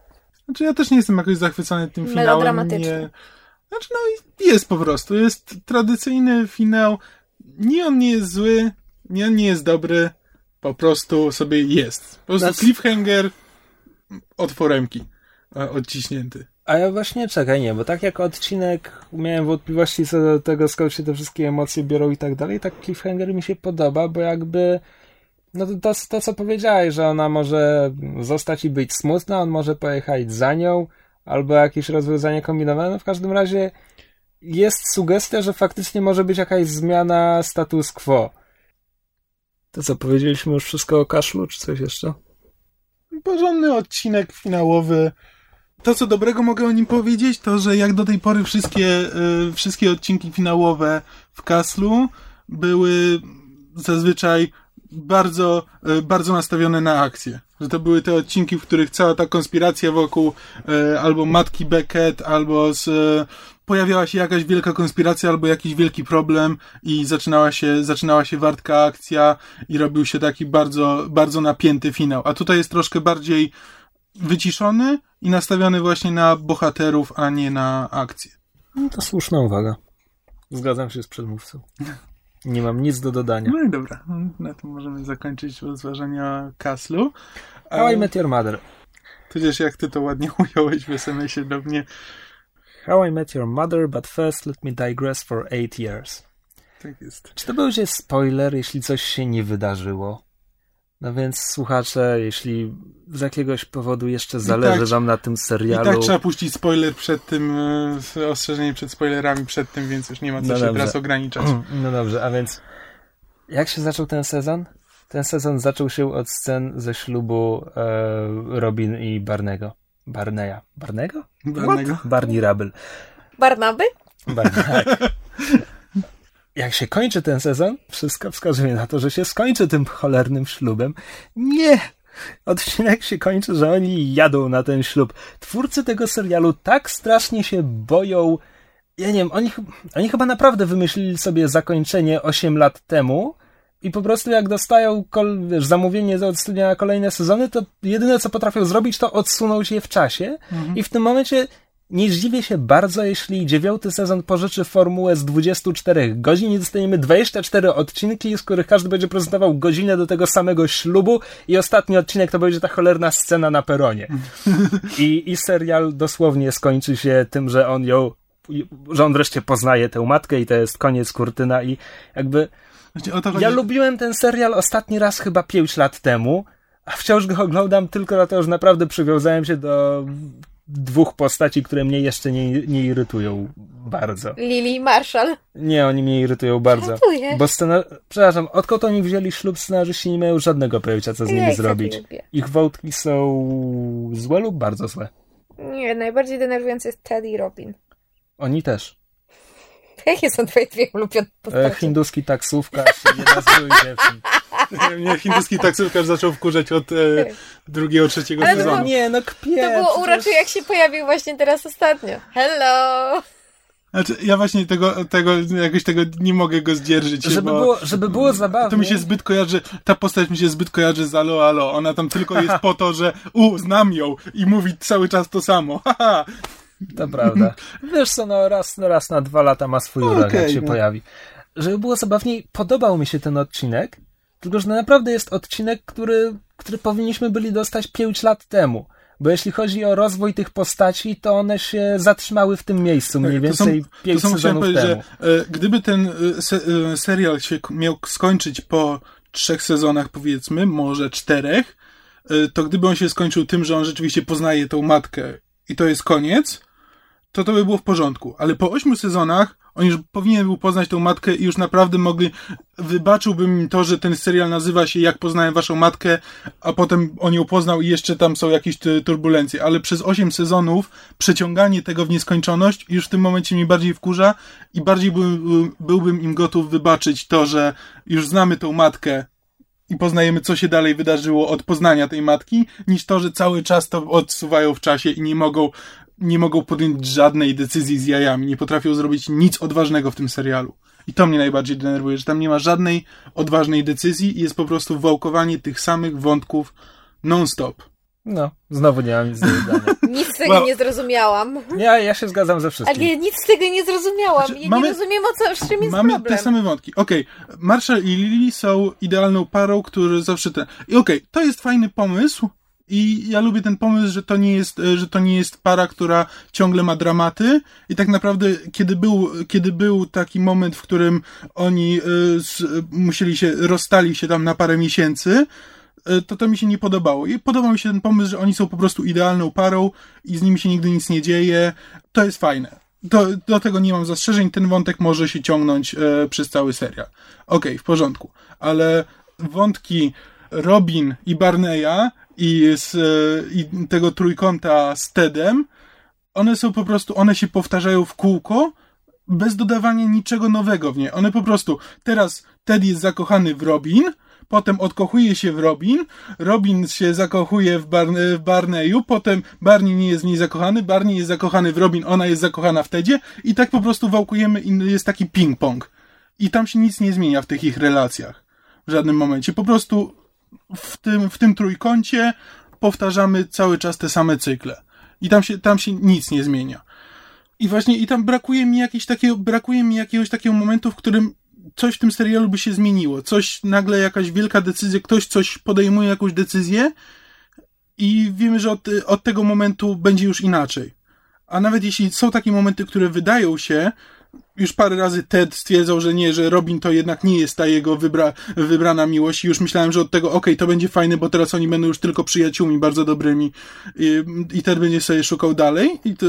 Znaczy ja też nie jestem jakoś zachwycony tym finałem. Melodramatyczny. Nie... Znaczy no i jest po prostu. Jest tradycyjny finał. Nie on nie jest zły, nie on nie jest dobry. Po prostu sobie jest. Po prostu Znaczy- cliffhanger od foremki e, odciśnięty. A ja właśnie czekaj, nie, bo tak jak odcinek miałem wątpliwości co do tego, skąd się te wszystkie emocje biorą i tak dalej, tak cliffhanger mi się podoba, bo jakby no to, to, to co powiedziałeś, że ona może zostać i być smutna, on może pojechać za nią, albo jakieś rozwiązanie kombinowane, no w każdym razie jest sugestia, że faktycznie może być jakaś zmiana status quo. To co, powiedzieliśmy już wszystko o kaszlu, czy coś jeszcze? Porządny odcinek finałowy. To, co dobrego mogę o nim powiedzieć, to, że jak do tej pory wszystkie, y, wszystkie odcinki finałowe w Kaslu były zazwyczaj bardzo, y, bardzo nastawione na akcję. Że to były te odcinki, w których cała ta konspiracja wokół y, albo matki Beckett, albo z, pojawiała się jakaś wielka konspiracja, albo jakiś wielki problem i zaczynała się, zaczynała się wartka akcja i robił się taki bardzo, bardzo napięty finał. A tutaj jest troszkę bardziej wyciszony i nastawiony właśnie na bohaterów, a nie na akcję. No to słuszna uwaga. Zgadzam się z przedmówcą. Nie mam nic do dodania. No i dobra, na tym możemy zakończyć rozważania Kaslu. How I Met Your Mother. Tudzież jak ty to ładnie ująłeś w SMS-ie do mnie. How I Met Your Mother, but first let me digress for eight years. Tak jest. Czy to będzie spoiler, jeśli coś się nie wydarzyło? No więc słuchacze, jeśli z jakiegoś powodu jeszcze zależy tak- wam na tym I serialu... tak trzeba puścić spoiler przed tym, e, ostrzeżenie przed spoilerami przed tym, więc już nie ma co No się dobrze. teraz ograniczać. No dobrze, a więc jak się zaczął ten sezon? Ten sezon zaczął się od scen ze ślubu e, Robin i Barnego. Barneya. Barnego? Barnego. Barney Rubble. Barnaby? Barney, tak. Jak się kończy ten sezon, wszystko wskazuje na to, że się skończy tym cholernym ślubem. Nie! Odcinek się kończy, że oni jadą na ten ślub. Twórcy tego serialu tak strasznie się boją. Ja nie wiem, oni, oni chyba naprawdę wymyślili sobie zakończenie 8 lat temu i po prostu jak dostają kol, wiesz, zamówienie od studia na kolejne sezony, to jedyne co potrafią zrobić, to odsunąć je w czasie. I w tym momencie nie zdziwię się bardzo, jeśli dziewiąty sezon pożyczy formułę z 24 godzin i dostaniemy 24 odcinki, z których każdy będzie prezentował godzinę do tego samego ślubu. I ostatni odcinek to będzie ta cholerna scena na peronie. I, I serial dosłownie skończy się tym, że on ją, że on wreszcie poznaje tę matkę i to jest koniec kurtyna. I jakby ja lubiłem ten serial ostatni raz chyba 5 lat temu, a wciąż go oglądam tylko dlatego, że naprawdę przywiązałem się do dwóch postaci, które mnie jeszcze nie, nie irytują bardzo. Lily Marshall. Nie, oni mnie irytują bardzo. Żartuję. Bo scenar... Przepraszam, odkąd oni wzięli ślub, scenarzyści nie mają żadnego pojęcia, co z Ja nimi tak zrobić. Ich wątki są złe lub bardzo złe. Nie, najbardziej denerwujący jest Ted i Robin. Oni też. Jakie są twoje dwie ulubione E, postacie? hinduski taksówkarz i jedna z dziewczyn. Mnie hinduski taksówkarz zaczął wkurzać od e, drugiego, trzeciego Ale sezonu. było- Nie, no kpie. To było urocze, jak się pojawił właśnie teraz ostatnio. Hello! Znaczy, ja właśnie tego, tego, jakoś tego nie mogę go zdzierżyć. Żeby bo było, żeby było zabawnie. To mi się zbyt kojarzy, ta postać mi się zbyt kojarzy z Alo Alo. Ona tam tylko jest po to, że u, znam ją i mówi cały czas to samo. Haha. To prawda. Wiesz co, no raz, no raz na dwa lata ma swój urok, jak się no. pojawi. Żeby było zabawniej, podobał mi się ten odcinek, tylko że naprawdę jest odcinek, który, który powinniśmy byli dostać 5 lat temu. Bo jeśli chodzi o rozwój tych postaci, to one się zatrzymały w tym miejscu mniej Tak, to są- więcej 5 to są, chciałem sezonów powiedzieć, temu. że e, gdyby ten e, se, e, serial się miał skończyć po trzech sezonach, powiedzmy, może czterech, e, to gdyby on się skończył tym, że on rzeczywiście poznaje tą matkę i to jest koniec, to to by było w porządku. Ale po ośmiu sezonach on już powinien był poznać tą matkę i już naprawdę mogli, wybaczyłbym im to, że ten serial nazywa się Jak poznałem waszą matkę, a potem on ją poznał i jeszcze tam są jakieś turbulencje, ale przez osiem sezonów przeciąganie tego w nieskończoność już w tym momencie mnie bardziej wkurza i bardziej byłbym, byłbym im gotów wybaczyć to, że już znamy tą matkę i poznajemy, co się dalej wydarzyło od poznania tej matki, niż to, że cały czas to odsuwają w czasie i nie mogą nie mogą podjąć żadnej decyzji z jajami, nie potrafią zrobić nic odważnego w tym serialu. I to mnie najbardziej denerwuje, że tam nie ma żadnej odważnej decyzji i jest po prostu wałkowanie tych samych wątków non-stop. No, znowu nie mam nic do dodania. Nic z tego well, nie zrozumiałam. Ja, ja się zgadzam ze wszystkim. Ale nic z tego nie zrozumiałam. Znaczy, ja mamy, nie rozumiem, o co, z czym jest mamy problem. Mamy te same wątki. Okej, okay. Marshall i Lily są idealną parą, którzy zawsze ten... I okej, okay, to jest fajny pomysł, i ja lubię ten pomysł, że to nie jest, e, że to nie jest para, która ciągle ma dramaty. I tak naprawdę, kiedy był, kiedy był taki moment, w którym oni y, musieli się, rozstali się tam na parę miesięcy, to to mi się nie podobało. I podobał mi się ten pomysł, że oni są po prostu idealną parą i z nimi się nigdy nic nie dzieje. To jest fajne. Do, do tego nie mam zastrzeżeń. Ten wątek może się ciągnąć y, przez cały serial. Okej, okay, w porządku. Ale wątki Robin i Barneya i, z, i tego trójkąta z Tedem, one są po prostu, one się powtarzają w kółko, bez dodawania niczego nowego w nie. One po prostu, teraz Ted jest zakochany w Robin, potem odkochuje się w Robin, Robin się zakochuje w, Bar w Barneyu, potem Barney nie jest w niej zakochany, Barney jest zakochany w Robin, ona jest zakochana w Tedzie i tak po prostu wałkujemy i jest taki ping-pong. I tam się nic nie zmienia w tych ich relacjach. W żadnym momencie. Po prostu w tym, w tym trójkącie powtarzamy cały czas te same cykle. I tam się, tam się nic nie zmienia. I właśnie, i tam brakuje mi jakiegoś takiego, brakuje mi jakiegoś takiego momentu, w którym coś w tym serialu by się zmieniło. Coś, nagle jakaś wielka decyzja, ktoś coś podejmuje jakąś decyzję i wiemy, że od, od tego momentu będzie już inaczej. A nawet jeśli są takie momenty, które wydają się, już parę razy Ted stwierdzał, że nie, że Robin to jednak nie jest ta jego wybra, wybrana miłość i już myślałem, że od tego okej, okay, to będzie fajne, bo teraz oni będą już tylko przyjaciółmi bardzo dobrymi i, i Ted będzie sobie szukał dalej i to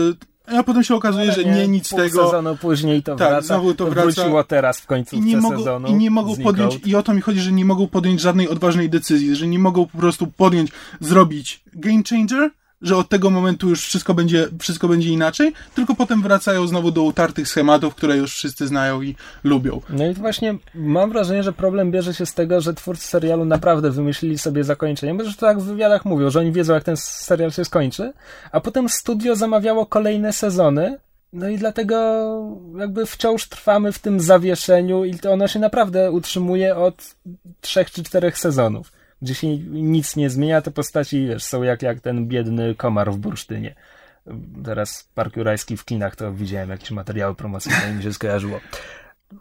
a potem się okazuje, że nie, nic pół tego. sezonu później to tak, wraca. Znowu to, wraca. wróciło teraz w końcu I nie mogą, sezonu. I nie mogą podjąć, i o to mi chodzi, że nie mogą podjąć żadnej odważnej decyzji, że nie mogą po prostu podjąć, zrobić game changer, że od tego momentu już wszystko będzie, wszystko będzie inaczej, tylko potem wracają znowu do utartych schematów, które już wszyscy znają i lubią. No i właśnie mam wrażenie, że problem bierze się z tego, że twórcy serialu naprawdę wymyślili sobie zakończenie, bo to tak w wywiadach mówią, że oni wiedzą, jak ten serial się skończy, a potem studio zamawiało kolejne sezony, no i dlatego jakby wciąż trwamy w tym zawieszeniu i to ono się naprawdę utrzymuje od trzech czy czterech sezonów gdzie się nic nie zmienia, te postaci wiesz, są jak, jak ten biedny komar w bursztynie. Teraz Park Jurajski w kinach to widziałem jakieś materiały promocyjne i mi się skojarzyło.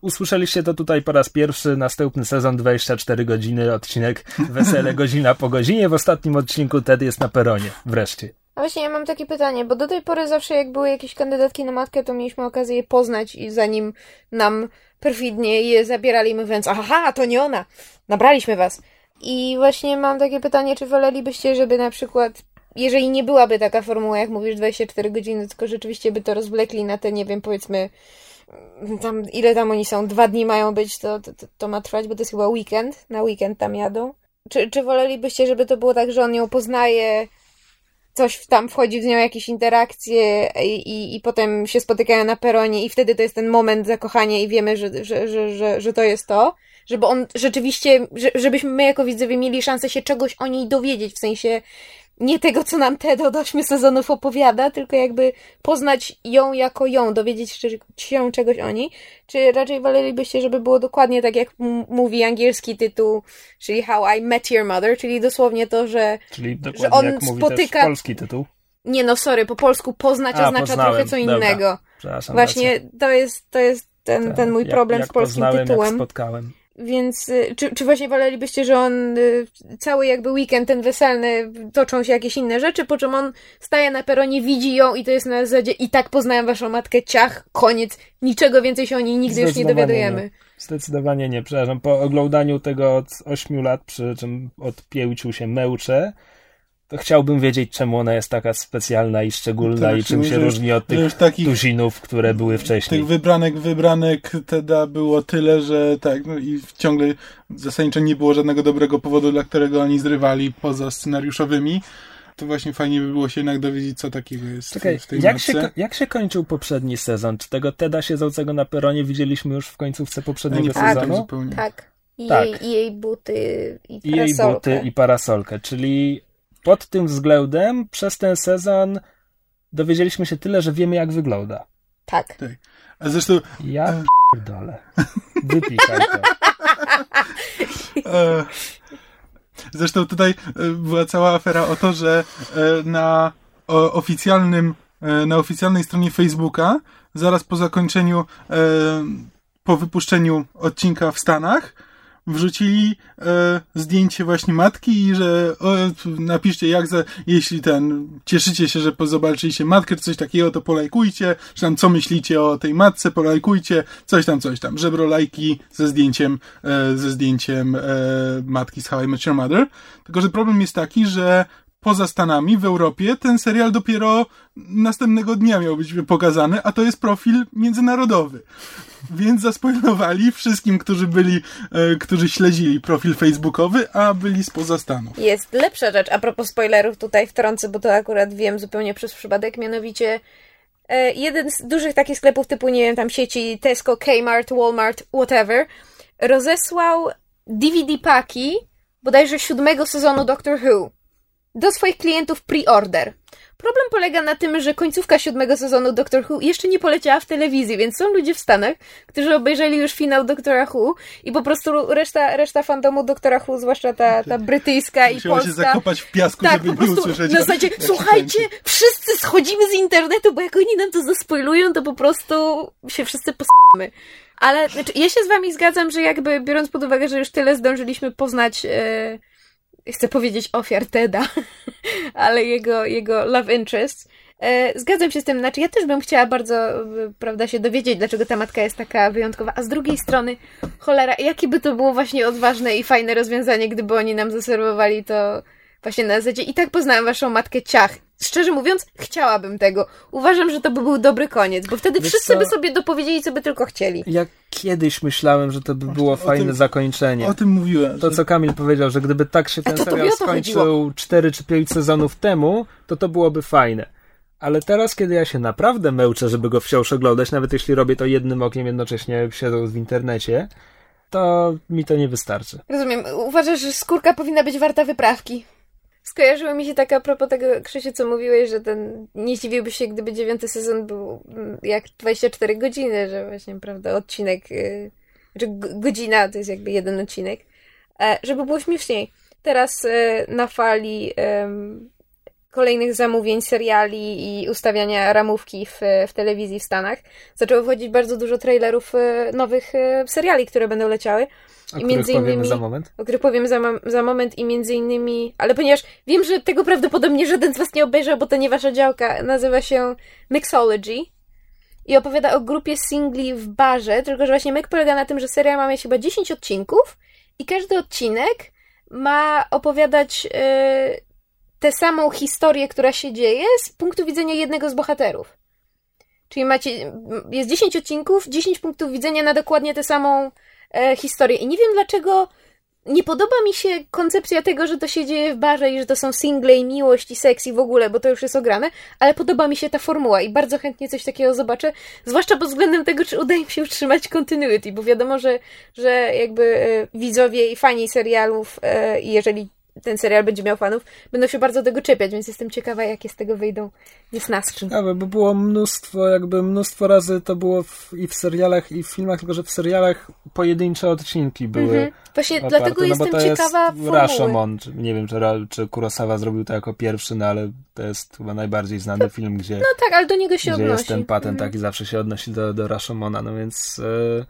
Usłyszeliście to tutaj po raz pierwszy, następny sezon 24 godziny, odcinek Wesele godzina po godzinie. W ostatnim odcinku Ted jest na peronie, wreszcie. A właśnie ja mam takie pytanie, bo do tej pory zawsze jak były jakieś kandydatki na matkę, to mieliśmy okazję je poznać i zanim nam perfidnie je zabierali, mówiąc, aha, to nie ona, nabraliśmy was. I właśnie mam takie pytanie, czy wolelibyście, żeby na przykład, jeżeli nie byłaby taka formuła, jak mówisz, 24 godziny, tylko rzeczywiście by to rozwlekli na te, nie wiem, powiedzmy, tam, ile tam oni są, dwa dni mają być, to, to, to ma trwać, bo to jest chyba weekend, na weekend tam jadą. Czy, czy wolelibyście, żeby to było tak, że on ją poznaje, coś tam wchodzi w nią jakieś interakcje i, i, i potem się spotykają na peronie i wtedy to jest ten moment zakochania i wiemy, że, że, że, że, że to jest to żeby on rzeczywiście, żebyśmy my jako widzowie mieli szansę się czegoś o niej dowiedzieć, w sensie nie tego, co nam Ted od ośmiu sezonów opowiada, tylko jakby poznać ją jako ją, dowiedzieć się czegoś o niej. Czy raczej wolelibyście, żeby było dokładnie tak, jak mówi angielski tytuł, czyli How I Met Your Mother, czyli dosłownie to, że, czyli że on jak spotyka... polski tytuł? Nie no, sorry, po polsku poznać A, oznacza poznałem. trochę co innego. Właśnie to jest, to jest ten, ten mój problem jak, z polskim poznałem, tytułem. Jak spotkałem. Więc y, czy, czy właśnie wolelibyście, że on y, cały jakby weekend ten weselny toczą się jakieś inne rzeczy, po czym on staje na peronie, widzi ją i to jest na zasadzie i tak poznałem waszą matkę, ciach, koniec, niczego więcej się o niej nigdy już nie dowiadujemy. Nie. Zdecydowanie nie, przepraszam. Po oglądaniu tego od 8 lat, przy czym od się mełczę, to chciałbym wiedzieć, czemu ona jest taka specjalna i szczególna Tak, i czym że się różni od tych takich- tuzinów, które były wcześniej. Tych wybranek, wybranek Teda było tyle, że tak, no i ciągle zasadniczo nie było żadnego dobrego powodu, dla którego oni zrywali poza scenariuszowymi. To właśnie fajnie by było się jednak dowiedzieć, co takiego jest Czekaj, w tej jak matce. się, jak się kończył poprzedni sezon? Czy tego Teda siedzącego na peronie widzieliśmy już w końcówce poprzedniego nie pamiętam sezonu? zupełnie. Tak. I, Tak. Jej, I jej buty i I jej parasolkę. buty i parasolkę, czyli pod tym względem przez ten sezon dowiedzieliśmy się tyle, że wiemy jak wygląda. Tak. A zresztą Ja E. to. E, Zresztą tutaj e, była cała afera o to, że na oficjalnym, na oficjalnej stronie Facebooka, zaraz po zakończeniu, po wypuszczeniu odcinka w Stanach, wrzucili e, zdjęcie właśnie matki i że o, napiszcie jak za, jeśli ten, cieszycie się, że zobaczyliście matkę czy coś takiego, to polajkujcie, czy tam co myślicie o tej matce, polajkujcie, coś tam, coś tam, żebro lajki ze zdjęciem, e, ze zdjęciem e, matki z How I Met Your Mother, tylko że problem jest taki, że poza Stanami, w Europie, ten serial dopiero następnego dnia miał być pokazany, a to jest profil międzynarodowy. Więc zaspoilowali wszystkim, którzy byli, e, którzy śledzili profil facebookowy, a byli spoza Stanów. Jest lepsza rzecz, a propos spoilerów tutaj wtrącę, bo to akurat wiem zupełnie przez przypadek, mianowicie e, jeden z dużych takich sklepów typu, nie wiem, tam sieci Tesco, Kmart, Walmart, whatever, rozesłał DVD paki bodajże siódmego sezonu Doctor Who do swoich klientów pre-order. Problem polega na tym, że końcówka siódmego sezonu Doctor Who jeszcze nie poleciała w telewizji, więc są ludzie w Stanach, którzy obejrzeli już finał Doktora Who i po prostu reszta, reszta fandomu Doktora Who, zwłaszcza ta, ta brytyjska i Musiała się polska, zakopać w piasku, tak, żeby po nie prostu usłyszeć. na zasadzie, się słuchajcie, wszyscy schodzimy z internetu, bo jak oni nam to zaspoilują, to po prostu się wszyscy posamy. Ale znaczy, ja się z wami zgadzam, że jakby biorąc pod uwagę, że już tyle zdążyliśmy poznać, e, chcę powiedzieć ofiar Teda, ale jego, jego love interest, e, zgadzam się z tym, znaczy ja też bym chciała bardzo, prawda, się dowiedzieć, dlaczego ta matka jest taka wyjątkowa, a z drugiej strony, cholera, jakie by to było właśnie odważne i fajne rozwiązanie, gdyby oni nam zaserwowali to właśnie na zasadzie i tak poznałem waszą matkę ciach. Szczerze mówiąc, chciałabym tego. Uważam, że to by był dobry koniec, bo wtedy Wiesz wszyscy co? by sobie dopowiedzieli, co by tylko chcieli. Ja kiedyś myślałem, że to by było o fajne tym- zakończenie. O tym mówiłem. To, że- co Kamil powiedział, że gdyby tak się ten to tobie serial to chodziło. skończył 4 czy 5 sezonów temu, to to byłoby fajne. Ale teraz, kiedy ja się naprawdę męczę, żeby go wciąż oglądać, nawet jeśli robię to jednym okiem, jednocześnie siedząc w internecie, to mi to nie wystarczy. Rozumiem. Uważasz, że skórka powinna być warta wyprawki? Skojarzyło mi się tak a propos tego, Krzysiu, co mówiłeś, że ten nie zdziwiłbyś się, gdyby dziewiąty sezon był mm, jak 24 godziny, że właśnie, prawda, odcinek, yy, g- godzina to jest jakby jeden odcinek, e, żeby było śmieszniej. Teraz e, na fali kolejnych zamówień, seriali i ustawiania ramówki w, w telewizji w Stanach zaczęło wchodzić bardzo dużo trailerów e, nowych seriali, które będą leciały. O I między powiemy innymi- za moment. o których powiem za, za moment i między innymi, ale ponieważ wiem, że tego prawdopodobnie żaden z was nie obejrzał, bo to nie wasza działka, nazywa się Mixology i opowiada o grupie singli w barze, tylko że właśnie myk polega na tym, że seria ma mieć chyba 10 odcinków i każdy odcinek ma opowiadać e, tę samą historię, która się dzieje z punktu widzenia jednego z bohaterów. Czyli macie, jest 10 odcinków, 10 punktów widzenia na dokładnie tę samą e, historię. I nie wiem dlaczego nie podoba mi się koncepcja tego, że to się dzieje w barze i że to są single i miłość i seks i w ogóle, bo to już jest ograne, ale podoba mi się ta formuła i bardzo chętnie coś takiego zobaczę, zwłaszcza pod względem tego, czy uda im się utrzymać continuity, bo wiadomo, że, że jakby e, widzowie i fani serialów, e, jeżeli ten serial będzie miał fanów, będą się bardzo tego czepiać, więc jestem ciekawa, jakie z tego wyjdą niesnaski. Ciekawe, bo było mnóstwo, jakby mnóstwo razy to było w, i w serialach, i w filmach, tylko że w serialach pojedyncze odcinki były. Mhm. Właśnie oparte, dlatego no jestem to ciekawa jest. Rashomon, nie wiem, czy, czy Kurosawa zrobił to jako pierwszy, no ale to jest chyba najbardziej znany film, gdzie, No tak, ale do niego się gdzie odnosi. jest ten patent Mhm. taki, zawsze się odnosi do, do Rashomona, no więc e,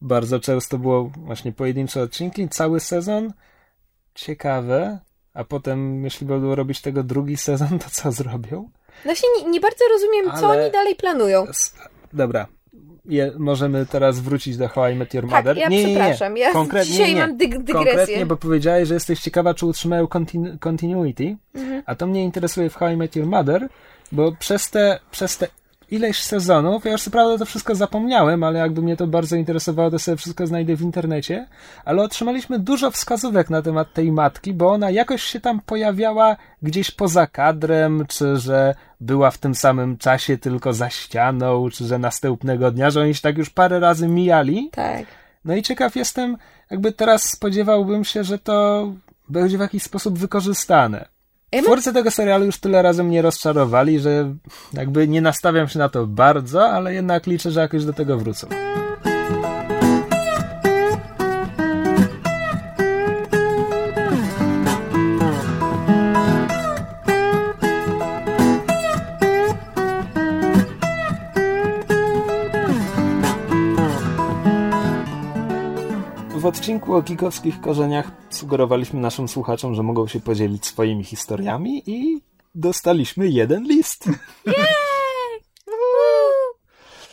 bardzo często było właśnie pojedyncze odcinki, cały sezon, ciekawe, a potem, jeśli będą robić tego drugi sezon, to co zrobią? Właśnie nie, nie bardzo rozumiem, co Ale- oni dalej planują. Dobra. Je, możemy teraz wrócić do How I Met Your Tak, Mother. ja nie, nie, nie. przepraszam, ja Konkretnie dzisiaj nie. mam dyg- dygresję. Konkretnie, bo powiedziałeś, że jesteś ciekawa, czy utrzymają continu- continuity. Mhm. A to mnie interesuje w How I Met Your Mother, bo przez te, przez te ileś sezonów, ja już co prawda to wszystko zapomniałem, ale jakby mnie to bardzo interesowało, to sobie wszystko znajdę w internecie, ale otrzymaliśmy dużo wskazówek na temat tej matki, bo ona jakoś się tam pojawiała gdzieś poza kadrem, czy że była w tym samym czasie tylko za ścianą, czy że następnego dnia, że oni się tak już parę razy mijali. Tak. No i ciekaw jestem, jakby teraz spodziewałbym się, że to będzie w jakiś sposób wykorzystane. Twórcy tego serialu już tyle razy mnie rozczarowali, że jakby nie nastawiam się na to bardzo, ale jednak liczę, że jakoś do tego wrócą. W odcinku o kikowskich korzeniach sugerowaliśmy naszym słuchaczom, że mogą się podzielić swoimi historiami i dostaliśmy jeden list.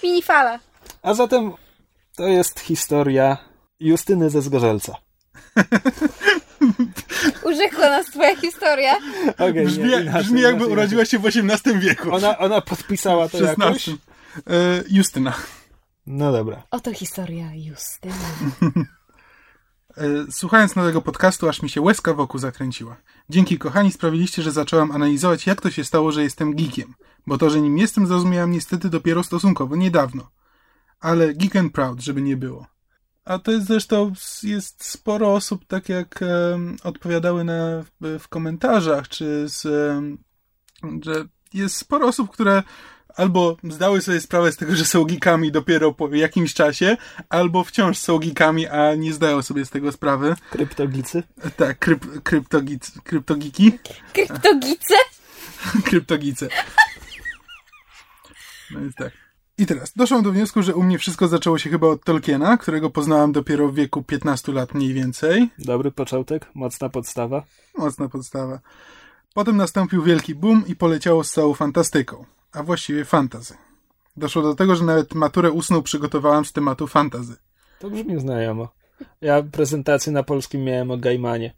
Minifala. A zatem to jest historia Justyny ze Zgorzelca. Urzekła nas twoja historia. Okay, Brzmi, brzmi jakby urodziła się w XVIII wieku. Ona, ona podpisała to jakoś? XVI. E, Justyna. No dobra. Oto historia Justyny. E, Słuchając nowego podcastu, aż mi się łezka wokół zakręciła. Dzięki kochani sprawiliście, że zacząłem analizować, jak to się stało, że jestem geekiem. Bo to, że nim jestem, zrozumiałem niestety dopiero stosunkowo niedawno. Ale geek and proud, żeby nie było. A to jest zresztą, jest sporo osób, tak jak em, odpowiadały na, w, w komentarzach, czy z, em, że jest sporo osób, które albo zdały sobie sprawę z tego, że są geekami dopiero po jakimś czasie, albo wciąż są geekami, a nie zdają sobie z tego sprawy. Kryptogicy? Tak, kryp, kryptogic, kryptogiki, Kryptogice? kryptogice. No jest tak. I teraz, doszłam do wniosku, że u mnie wszystko zaczęło się chyba od Tolkiena, którego poznałam dopiero w wieku 15 lat mniej więcej. Dobry początek, mocna podstawa. Mocna podstawa. Potem nastąpił wielki boom i poleciało z całą fantastyką, a właściwie fantazy. Doszło do tego, że nawet maturę ustną przygotowałam z tematu fantazy. To brzmi znajomo. Ja prezentację na polskim miałem o Gaimanie.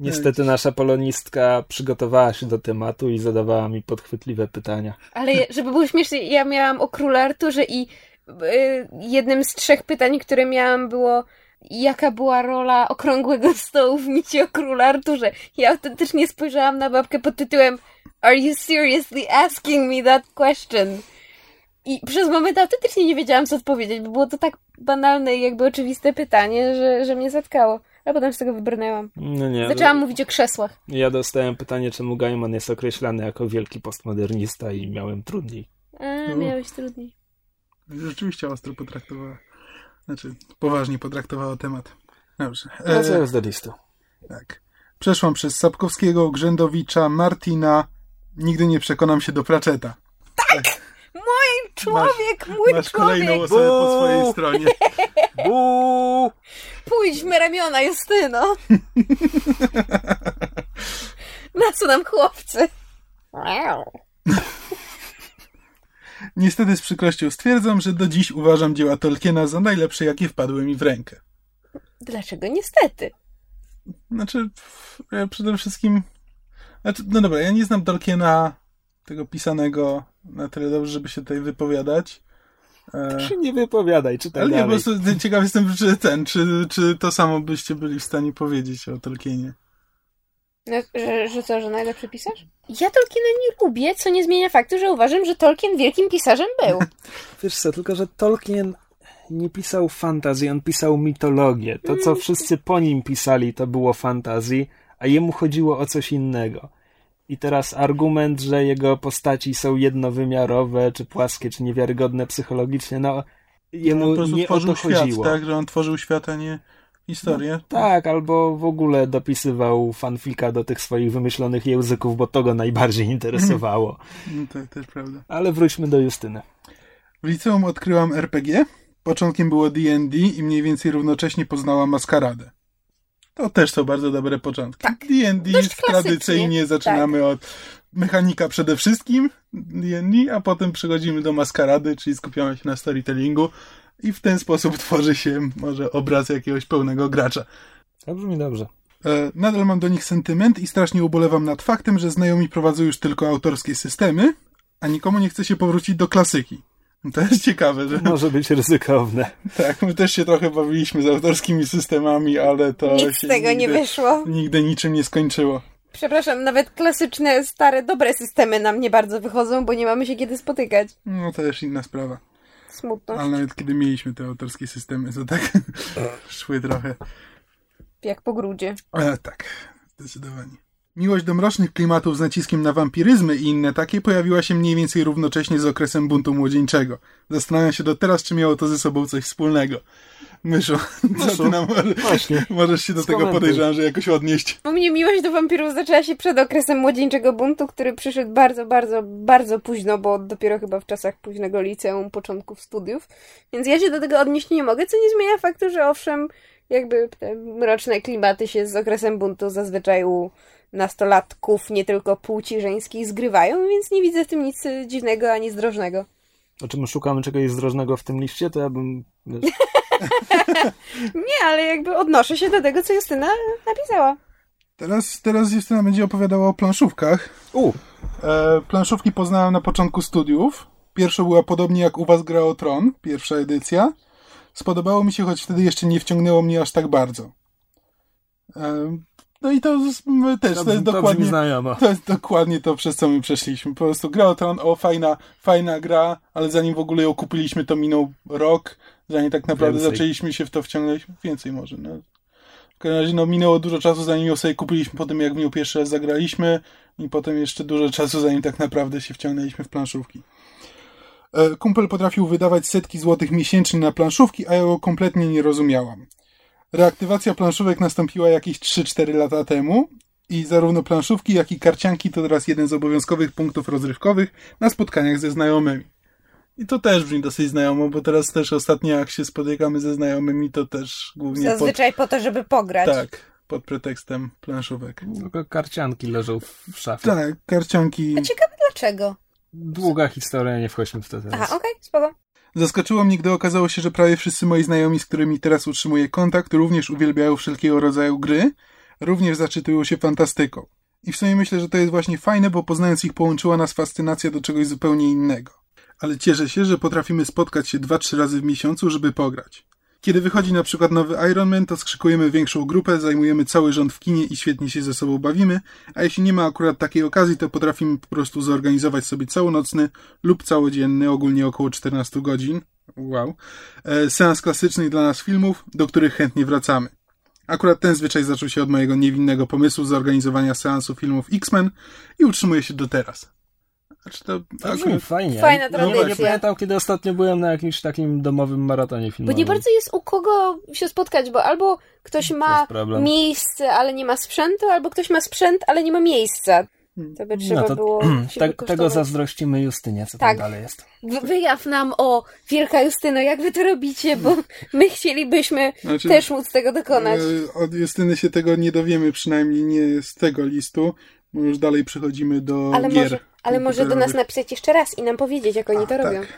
Niestety nasza polonistka przygotowała się do tematu i zadawała mi podchwytliwe pytania. Ale żeby było śmiesznie, ja miałam o królu Arturze i y, jednym z trzech pytań, które miałam było jaka była rola okrągłego stołu w micie o królu Arturze. Ja autentycznie spojrzałam na babkę pod tytułem Are you seriously asking me that question? I przez moment autentycznie nie wiedziałam, co odpowiedzieć, bo było to tak banalne i jakby oczywiste pytanie, że, że mnie zatkało. Ale potem z tego wybrnęłam. No nie. Zaczęłam mówić o krzesłach. Ja dostałem pytanie, czemu Gaiman jest określany jako wielki postmodernista i miałem trudniej. A, miałeś trudniej. Rzeczywiście ostro potraktowała. Znaczy, poważnie potraktowała temat. Dobrze. E, Wracając do listu. tak. Przeszłam przez Sapkowskiego, Grzędowicza, Martina. Nigdy nie przekonam się do Pratchetta. Mój człowiek, mój Masz człowiek! kolejną osobę po Buu! swojej stronie. Buu! Pójdź w me ramiona, Justyno! Na co nam chłopcy? Niestety z przykrością stwierdzam, że do dziś uważam dzieła Tolkiena za najlepsze, jakie wpadły mi w rękę. Dlaczego niestety? Znaczy, przede wszystkim. Znaczy, no dobra, ja nie znam Tolkiena, tego pisanego, na tyle dobrze, żeby się tutaj wypowiadać. E, Się nie wypowiadaj, czytaj ale nie, po dalej. prostu ciekaw jestem, czy ten, czy, czy to samo byście byli w stanie powiedzieć o Tolkienie. No, że, że co, że najlepszy pisarz? Ja Tolkiena nie lubię, co nie zmienia faktu, że uważam, że Tolkien wielkim pisarzem był. Wiesz co, tylko że Tolkien nie pisał fantazji, on pisał mitologię. To, co wszyscy po nim pisali, to było fantazji, a jemu chodziło o coś innego. I teraz argument, że jego postaci są jednowymiarowe, czy płaskie, czy niewiarygodne psychologicznie, no jemu prostu nie o to świat, chodziło. tak? Że on tworzył świat, a nie historię. Tak, albo w ogóle dopisywał fanfika do tych swoich wymyślonych języków, bo to go najbardziej interesowało. No, to też prawda. Ale wróćmy do Justyny. W liceum odkryłam RPG. Początkiem było D&D i mniej więcej równocześnie poznałam Maskaradę. To też są bardzo dobre początki. Tak. D&D tradycyjnie zaczynamy od mechanika przede wszystkim D&D, a potem przechodzimy do Maskarady, czyli skupiamy się na storytellingu i w ten sposób tworzy się może obraz jakiegoś pełnego gracza. To brzmi dobrze. E, nadal mam do nich sentyment i strasznie ubolewam nad faktem, że znajomi prowadzą już tylko autorskie systemy, a nikomu nie chce się powrócić do klasyki. To jest ciekawe, że... Może być ryzykowne. Tak, my też się trochę bawiliśmy z autorskimi systemami, ale to Nic z się tego nigdy, nie wyszło. Nigdy niczym nie skończyło. Przepraszam, nawet klasyczne, stare, dobre systemy nam nie bardzo wychodzą, bo nie mamy się kiedy spotykać. No to też inna sprawa. Smutno. Ale nawet kiedy mieliśmy te autorskie systemy, to tak szły trochę. Jak po grudzie. Ale tak, zdecydowanie. Miłość do mrocznych klimatów z naciskiem na wampiryzmy i inne takie pojawiła się mniej więcej równocześnie z okresem buntu młodzieńczego. Zastanawiam się do teraz, czy miało to ze sobą coś wspólnego. Myszu, co ty nam Właśnie. możesz się do tego podejrzewam, że jakoś odnieść? U mnie miłość do wampirów zaczęła się przed okresem młodzieńczego buntu, który przyszedł bardzo, bardzo, bardzo późno, bo dopiero chyba w czasach późnego liceum, początków studiów. Więc ja się do tego odnieść nie mogę, co nie zmienia faktu, że owszem, jakby te mroczne klimaty się z okresem buntu zazwyczaj u nastolatków, nie tylko płci żeńskiej, zgrywają, więc nie widzę w tym nic dziwnego ani zdrożnego. O czym szukamy czegoś zdrożnego w tym liście, to ja bym... Nie, ale jakby odnoszę się do tego, co Justyna napisała. Teraz, teraz Justyna będzie opowiadała o planszówkach. U, E, planszówki poznałem na początku studiów. Pierwsza była podobnie jak u was gra o Tron, pierwsza edycja. Spodobało mi się, choć wtedy jeszcze nie wciągnęło mnie aż tak bardzo. E, no i to też, to, to jest to dokładnie... To jest dokładnie to, przez co my przeszliśmy. Po prostu gra o Tron, o fajna, fajna gra, ale zanim w ogóle ją kupiliśmy, to minął rok, zanim tak naprawdę Więcej. zaczęliśmy się w to wciągnąć. Więcej może, no. W każdym razie, no, minęło dużo czasu, zanim ją sobie kupiliśmy, po tym jak w nią pierwszy raz zagraliśmy i potem jeszcze dużo czasu, zanim tak naprawdę się wciągnęliśmy w planszówki. E, Kumpel potrafił wydawać setki złotych miesięcznie na planszówki, a ja go kompletnie nie rozumiałam. Reaktywacja planszówek nastąpiła jakieś 3-4 lata temu i zarówno planszówki, jak i karcianki to teraz jeden z obowiązkowych punktów rozrywkowych na spotkaniach ze znajomymi. I to też brzmi dosyć znajomo, bo teraz też ostatnio jak się spotykamy ze znajomymi, to też głównie pod, Zazwyczaj po to, żeby pograć. tak, pod pretekstem planszówek. Tylko karcianki leżą w szafie. Tak, karcianki. A ciekawe dlaczego. Długa historia, nie wchodźmy w to teraz. Aha, okej, spoko. Zaskoczyło mnie, gdy okazało się, że prawie wszyscy moi znajomi, z którymi teraz utrzymuję kontakt, również uwielbiają wszelkiego rodzaju gry, również zaczytują się fantastyką. I w sumie myślę, że to jest właśnie fajne, bo poznając ich połączyła nas fascynacja do czegoś zupełnie innego. Ale cieszę się, że potrafimy spotkać się 2-3 razy w miesiącu, żeby pograć. Kiedy wychodzi na przykład nowy Iron Man, to skrzykujemy większą grupę, zajmujemy cały rząd w kinie i świetnie się ze sobą bawimy, a jeśli nie ma akurat takiej okazji, to potrafimy po prostu zorganizować sobie całonocny lub całodzienny, ogólnie około 14 godzin, wow, e, seans klasycznych dla nas filmów, do których chętnie wracamy. Akurat ten zwyczaj zaczął się od mojego niewinnego pomysłu zorganizowania seansu filmów X-Men i utrzymuje się do teraz. Znaczy to To brzmi akurat, fajnie. Fajna No, nie, nie tradycja. pamiętam, kiedy ostatnio byłem na jakimś takim domowym maratonie Bo filmowym. nie bardzo jest u kogo się spotkać, bo albo ktoś To ma miejsce, ale nie ma sprzętu, albo ktoś ma sprzęt, ale nie ma miejsca. To by trzeba no to było te, tego zazdrościmy Justynie, co Tak. tam dalej jest. Wy- Wyjaw nam o Wielka Justyno, jak wy to robicie, bo my chcielibyśmy Znaczy- też móc tego dokonać. e, od Justyny się tego nie dowiemy, przynajmniej nie z tego listu, bo już dalej przechodzimy do Ale gier może, ale może do nas napisać jeszcze raz i nam powiedzieć, jak oni A, to robią. Tak.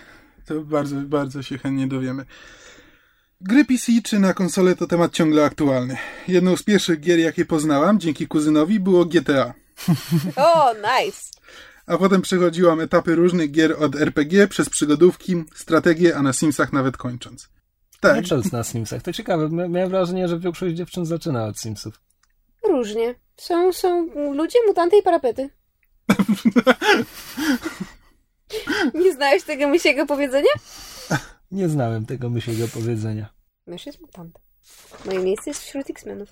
To bardzo, bardzo się chętnie dowiemy. Gry PC czy na konsolę to temat ciągle aktualny. Jedną z pierwszych gier, jakie poznałam, dzięki kuzynowi, było GTA. O, nice! A potem przechodziłam etapy różnych gier od RPG przez przygodówki, strategie, a na Simsach nawet kończąc. Tak, Patrząc na Simsach, to ciekawe. Mia- Miałem wrażenie, że większość dziewczyn zaczyna od Simsów. Różnie. Są, są ludzie, mutanty i parapety. Nie znałeś tego mysiego powiedzenia? Nie znałem tego myślego powiedzenia. Mysz jest mutant. Moje miejsce jest wśród X-Menów.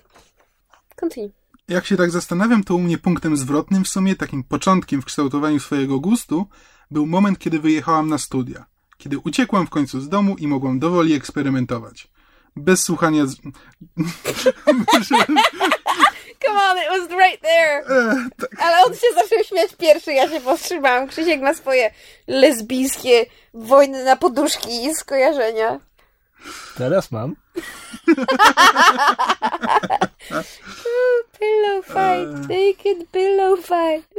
Continue. jak się tak zastanawiam, to u mnie punktem zwrotnym w sumie, takim początkiem w kształtowaniu swojego gustu, był moment, kiedy wyjechałam na studia. Kiedy uciekłam w końcu z domu i mogłam dowoli eksperymentować. Bez słuchania z... Come on, it was right there! E, tak. Ale on się zaczął śmiać pierwszy, ja się powstrzymałam. Krzysiek ma swoje lesbijskie wojny na poduszki i skojarzenia. Teraz mam. Pillow fight, naked pillow fight.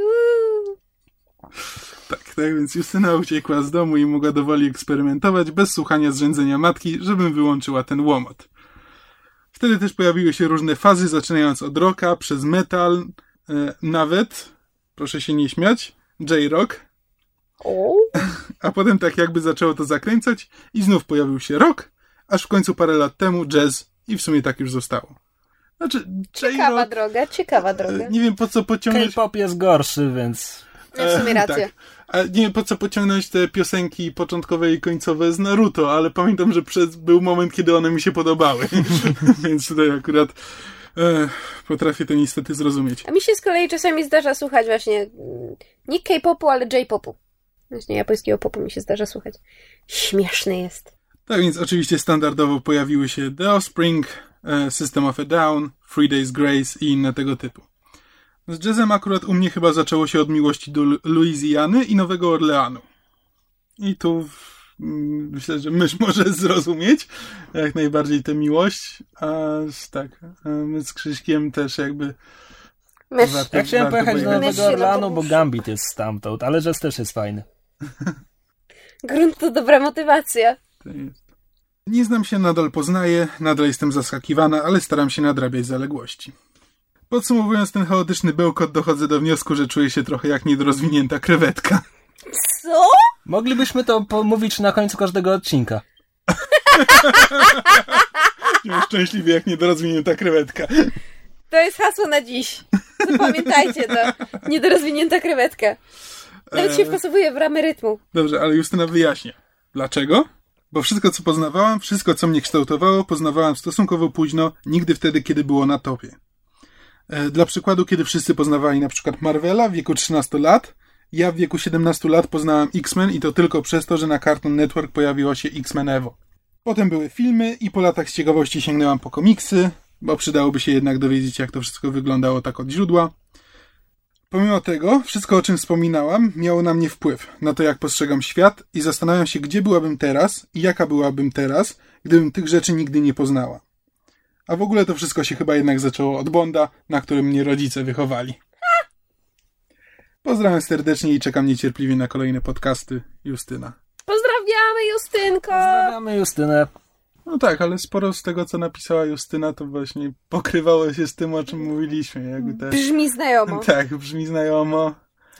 Tak, tak, więc Justyna uciekła z domu i mogła dowoli eksperymentować bez słuchania zrzędzenia matki, żebym wyłączyła ten łomot. Wtedy też pojawiły się różne fazy, zaczynając od rocka, przez metal, e, nawet, proszę się nie śmiać, J-rock, O, a potem tak jakby zaczęło to zakręcać i znów pojawił się rock, aż w końcu parę lat temu jazz i w sumie tak już zostało. Znaczy, ciekawa droga, ciekawa droga. e, nie wiem po co pociągnąć... K-pop jest gorszy, więc w sumie E, rację. Tak. A nie wiem po co pociągnąć te piosenki początkowe i końcowe z Naruto, ale pamiętam, że przez, był moment, kiedy one mi się podobały. Więc tutaj akurat e, potrafię to niestety zrozumieć. A mi się z kolei czasami zdarza słuchać właśnie mm, nie K-popu, ale J-popu. Właśnie japońskiego popu mi się zdarza słuchać. Śmieszny jest. Tak więc oczywiście standardowo pojawiły się The Offspring, e, System of a Down, Three Days Grace i inne tego typu. Z jazzem akurat u mnie chyba zaczęło się od miłości do Lu- Luizjany i Nowego Orleanu. I tu mm, myślę, że mysz może zrozumieć jak najbardziej tę miłość, a tak, a my z Krzyśkiem też jakby Mysz. Warto- ja chciałem pojechać do. Nowego Orlanu, bo. Gambit jest stamtąd, ale jazz też jest fajny. Grunt to dobra motywacja. to jest. Nie znam się, nadal poznaję, nadal jestem zaskakiwana, ale staram się nadrabiać zaległości. Podsumowując ten chaotyczny bełkot, dochodzę do wniosku, że czuję się trochę jak niedorozwinięta krewetka. Co? Moglibyśmy to pomówić na końcu każdego odcinka. Szczęśliwie jak niedorozwinięta krewetka. To jest hasło na dziś. Zapamiętajcie to. Niedorozwinięta krewetka. Nawet się Eee. wpasowuje w ramy rytmu. Dobrze, ale Justyna wyjaśnia. Dlaczego? Bo wszystko, co poznawałam, wszystko, co mnie kształtowało, poznawałam stosunkowo późno, nigdy wtedy, kiedy było na topie. E, Dla przykładu, kiedy wszyscy poznawali na przykład Marvela w wieku 13 lat, ja w wieku 17 lat poznałam X-Men i to tylko przez to, że na Cartoon Network pojawiło się X-Men Evo. Potem były filmy i po latach z ciekawości sięgnęłam po komiksy, bo przydałoby się jednak dowiedzieć, jak to wszystko wyglądało tak od źródła. Pomimo tego, wszystko o czym wspominałam miało na mnie wpływ, na to jak postrzegam świat i zastanawiam się, gdzie byłabym teraz i jaka byłabym teraz, gdybym tych rzeczy nigdy nie poznała. A w ogóle to wszystko się chyba jednak zaczęło od Bonda, na którym mnie rodzice wychowali. Pozdrawiam serdecznie i czekam niecierpliwie na kolejne podcasty. Justyna. Pozdrawiamy, Justynko! Pozdrawiamy Justynę. No tak, ale sporo z tego, co napisała Justyna, to właśnie pokrywało się z tym, o czym mówiliśmy. Jakby te... Brzmi znajomo. Tak, brzmi znajomo.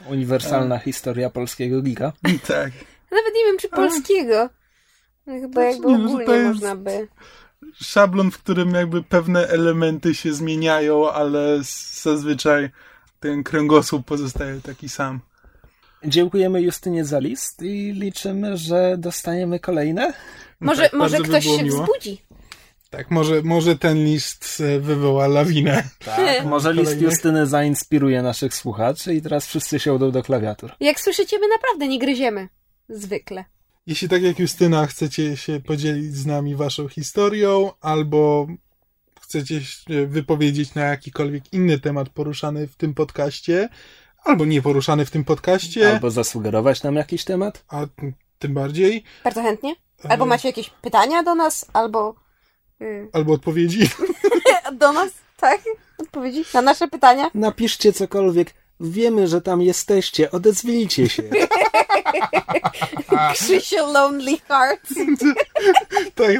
Uniwersalna historia polskiego geeka. Tak. Nawet nie wiem, czy polskiego. Chyba Znaczy, jakby nie, no, ogólnie to jest- można by. Szablon, w którym jakby pewne elementy się zmieniają, ale zazwyczaj ten kręgosłup pozostaje taki sam. Dziękujemy Justynie za list i liczymy, że dostaniemy kolejne. Może, tak, może by ktoś było się miło. wzbudzi. Tak, może, może ten list e, wywoła lawinę. Tak, może list. Justyny zainspiruje naszych słuchaczy i teraz wszyscy siądą do klawiatur. Jak słyszycie, my naprawdę nie gryziemy. Zwykle. Jeśli tak jak Justyna chcecie się podzielić z nami waszą historią, albo chcecie się wypowiedzieć na jakikolwiek inny temat poruszany w tym podcaście, albo nie poruszany w tym podcaście, Albo zasugerować nam jakiś temat. a tym bardziej, Bardzo chętnie. Albo macie jakieś pytania do nas, albo y, albo odpowiedzi. do nas, tak? Odpowiedzi na nasze pytania. Napiszcie cokolwiek. Wiemy, że tam jesteście. Odezwijcie się. Krzysio Lonely Hearts. Tak,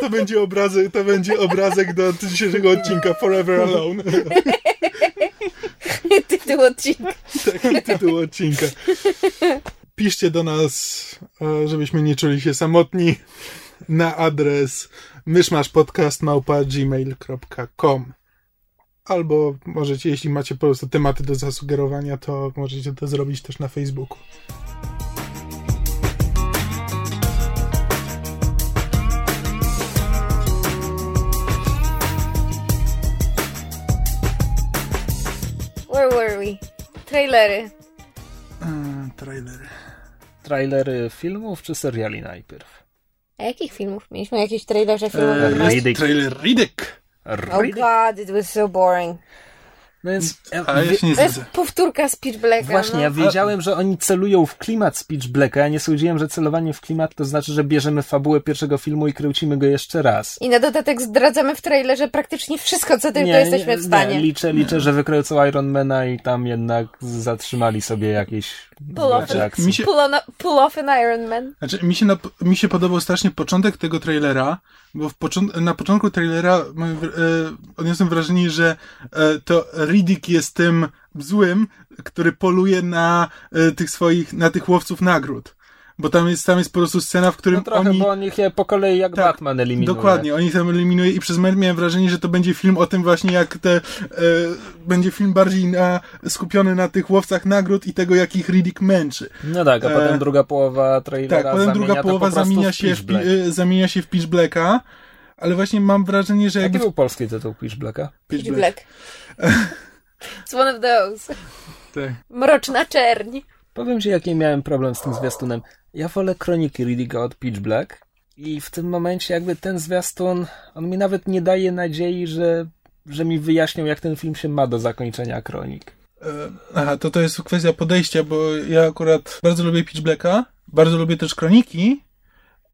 to, będzie obrazek, to będzie obrazek do dzisiejszego odcinka Forever Alone. Tytuł odcinka. Taki tytuł odcinka. Piszcie do nas, e, żebyśmy nie czuli się samotni na adres myszmaszpodcast.gmail.com Albo możecie, jeśli macie po prostu tematy do zasugerowania, to możecie to zrobić też na Facebooku. Where were we? Trailery. Eee, trailer. Trailery filmów czy seriali najpierw? A jakich filmów? Mieliśmy jakieś trailerze filmowe? Eee, Jest Riddick. trailer Riddick. Oh god, it was so boring. No więc, A ja się nie To jest powtórka Speech Blacka. Właśnie, no. ja wiedziałem, że oni celują w klimat Speech Blacka, ja nie sądziłem, że celowanie w klimat to znaczy, że bierzemy fabułę pierwszego filmu i kręcimy go jeszcze raz. I na dodatek zdradzamy w trailerze praktycznie wszystko, co tylko jesteśmy w stanie. Nie, liczę, liczę, że wykręcą Ironmana i tam jednak zatrzymali sobie jakieś Pull off, akcji. Się- pull, on, pull off an Iron Man. Znaczy, mi się, na, mi się podobał strasznie początek tego trailera, bo na początku trailera mam, e, odniosłem wrażenie, że e, to Riddick jest tym złym, który poluje na e, tych swoich, na tych łowców nagród. Bo tam jest, tam jest po prostu scena, w którym No trochę, oni... bo on ich je po kolei jak Tak, Batman eliminuje. Dokładnie, oni tam eliminują i przez moment miałem wrażenie, że to będzie film o tym właśnie, jak te, e, będzie film bardziej na, skupiony na tych łowcach nagród i tego, jak ich Riddick męczy. No tak, a E, potem druga połowa trailera Tak, potem druga połowa po zamienia się w, zamienia się w Pitch Blacka, ale właśnie mam wrażenie, że Jaki był polski tytuł Pitch Blacka? Pitch Pitch Black. It's one of those. Tak. Mroczna czerń. Powiem ci, jaki miałem problem z tym zwiastunem. Ja wolę kroniki Riddicka od Pitch Black i w tym momencie jakby ten zwiastun, on mi nawet nie daje nadziei, że, że mi wyjaśnią, jak ten film się ma do zakończenia kronik. E, Aha, to to jest kwestia podejścia, bo ja akurat bardzo lubię Pitch Blacka, bardzo lubię też Kroniki,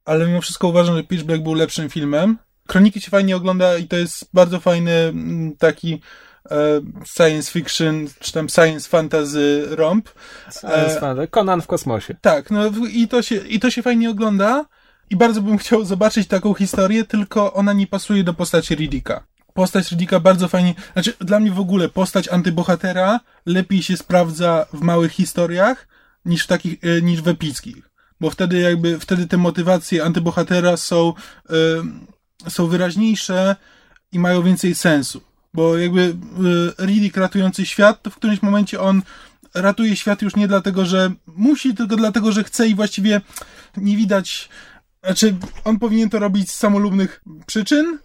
ale mimo wszystko uważam, że Pitch Black był lepszym filmem. Kroniki się fajnie ogląda i to jest bardzo fajny mm, taki science fiction, czy tam science fantasy romp. Science E, fantasy. Conan w kosmosie. Tak, no i to, się, i to się fajnie ogląda i bardzo bym chciał zobaczyć taką historię, tylko ona nie pasuje do postaci Riddicka. Postać Riddicka bardzo fajnie, znaczy dla mnie w ogóle postać antybohatera lepiej się sprawdza w małych historiach niż w takich, e, niż w epickich. Bo wtedy jakby, wtedy te motywacje antybohatera są, e, są wyraźniejsze i mają więcej sensu. Bo jakby e, Riddick ratujący świat, to w którymś momencie on ratuje świat już nie dlatego, że musi, tylko dlatego, że chce i właściwie nie widać. Znaczy, on powinien to robić z samolubnych przyczyn.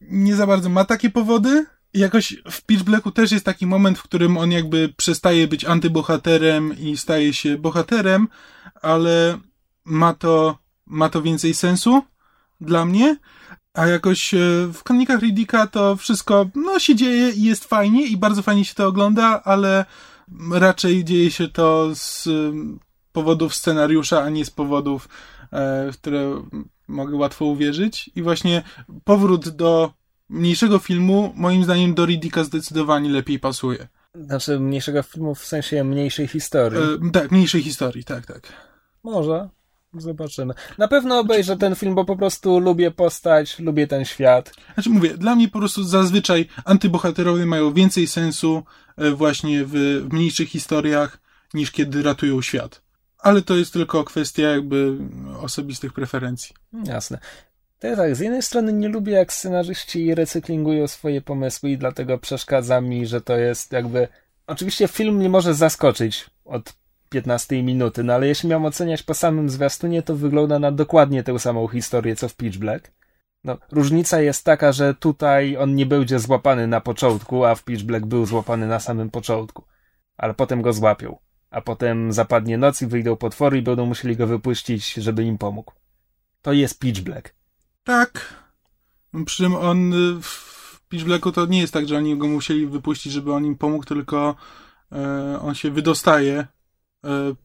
Nie za bardzo ma takie powody. Jakoś w Pitch Blacku też jest taki moment, w którym on jakby przestaje być antybohaterem i staje się bohaterem, ale ma to, ma to więcej sensu dla mnie. A jakoś e, w kronikach Riddicka to wszystko no, się dzieje i jest fajnie i bardzo fajnie się to ogląda, ale raczej dzieje się to z powodów scenariusza, a nie z powodów, e, w które mogę łatwo uwierzyć. I właśnie powrót do mniejszego filmu, moim zdaniem do Riddicka zdecydowanie lepiej pasuje. Znaczy mniejszego filmu w sensie mniejszej historii. E, tak, mniejszej historii, tak, tak. Może. Zobaczymy. Na pewno obejrzę ten film, bo po prostu lubię postać, lubię ten świat. Znaczy mówię, dla mnie po prostu zazwyczaj antybohaterowie mają więcej sensu e, właśnie w, w mniejszych historiach niż kiedy ratują świat. Ale to jest tylko kwestia jakby osobistych preferencji. Jasne. To ja tak, z jednej strony nie lubię, jak scenarzyści recyklingują swoje pomysły i dlatego przeszkadza mi, że to jest jakby... Oczywiście film nie może zaskoczyć od 15 minuty, no ale jeśli miałem oceniać po samym zwiastunie, to wygląda na dokładnie tę samą historię, co w Pitch Black. No, różnica jest taka, że tutaj on nie będzie złapany na początku, a w Pitch Black był złapany na samym początku. Ale potem go złapią. A potem zapadnie noc i wyjdą potwory i będą musieli go wypuścić, żeby im pomógł. To jest Pitch Black. Tak. Przy czym on y, w Pitch Blacku to nie jest tak, że oni go musieli wypuścić, żeby on im pomógł, tylko e, on się wydostaje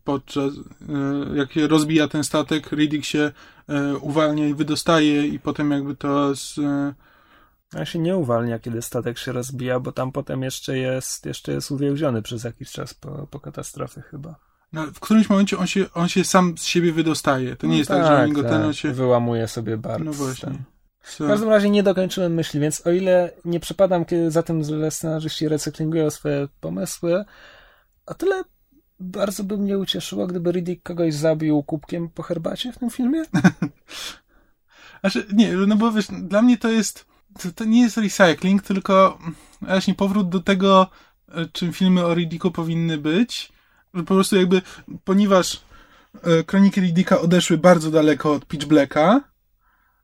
podczas, e, jak się rozbija ten statek, Riddick się e, uwalnia i wydostaje i potem jakby to z, e, A się nie uwalnia, kiedy statek się rozbija, bo tam potem jeszcze jest, jeszcze jest uwięziony przez jakiś czas po, po katastrofie chyba. no, w którymś momencie on się, on się sam z siebie wydostaje. To nie jest tak, że oni go ten on się... Wyłamuje sobie bardzo. No właśnie. W Co? każdym razie nie dokończyłem myśli, więc o ile nie przepadam kiedy za tym, że scenarzyści recyklingują swoje pomysły, o tyle bardzo by mnie ucieszyło, gdyby Riddick kogoś zabił kubkiem po herbacie w tym filmie. Znaczy, nie, no bo wiesz, dla mnie to jest, to, to nie jest recycling, tylko właśnie powrót do tego, e, czym filmy o Riddicku powinny być. Że po prostu jakby, ponieważ e, Kroniki Riddicka odeszły bardzo daleko od Pitch Blacka,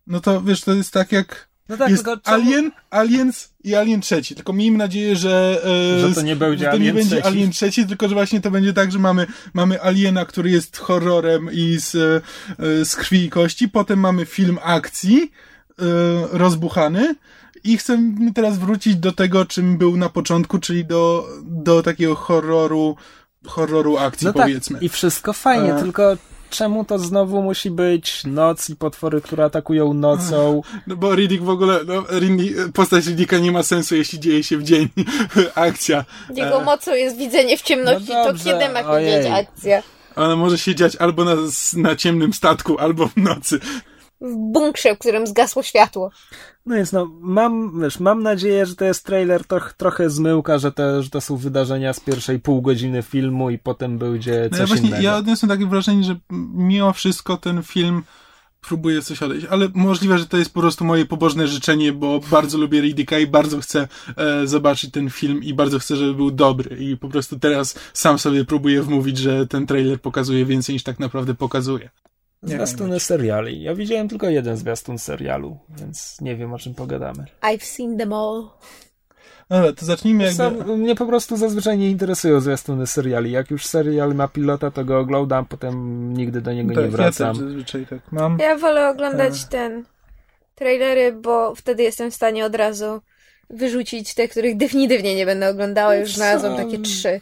no to wiesz, to jest tak jak No tak, jest tylko czemu- Alien, Aliens i Alien trzeci. Tylko miejmy nadzieję, że, e, Że to nie będzie że to nie Alien będzie trzeci. Alien trzeci, tylko że właśnie to będzie tak, że mamy, mamy Aliena, który jest horrorem i z, e, z krwi i kości, potem mamy film akcji e, rozbuchany I chcę teraz wrócić do tego, czym był na początku, czyli do, do takiego horroru, horroru akcji, no powiedzmy. Tak, I wszystko fajnie, A... tylko czemu to znowu musi być noc i potwory, które atakują nocą? No bo Riddick w ogóle, no, Riddick, postać Riddicka nie ma sensu, jeśli dzieje się w dzień akcja. Jego e... mocą jest widzenie w ciemności, no dobrze, to kiedy ma się dziać akcja? Ona może się dziać albo na, na ciemnym statku, albo w nocy w bunkrze, w którym zgasło światło. No więc no, mam, wiesz, mam nadzieję, że to jest trailer troch, trochę zmyłka, że to, że to są wydarzenia z pierwszej pół godziny filmu i potem będzie coś no ja właśnie, innego. Ja odniosłem takie wrażenie, że mimo wszystko ten film próbuje coś odejść, ale możliwe, że to jest po prostu moje pobożne życzenie, bo bardzo lubię Riddicka i bardzo chcę e, zobaczyć ten film i bardzo chcę, żeby był dobry i po prostu teraz sam sobie próbuję wmówić, że ten trailer pokazuje więcej niż tak naprawdę pokazuje. Zwiastuny seriali. Ja widziałem tylko jeden zwiastun serialu, więc nie wiem o czym pogadamy. I've seen them all. Dobra, to zacznijmy jakby... Sam, mnie po prostu zazwyczaj nie interesują zwiastuny seriali. Jak już serial ma pilota, to go oglądam, potem nigdy do niego tak, nie wracam. Ja zazwyczaj tak mam. Ja wolę oglądać tak. ten trailery, bo wtedy jestem w stanie od razu wyrzucić te, których definitywnie nie będę oglądała. Już znalazłam takie trzy.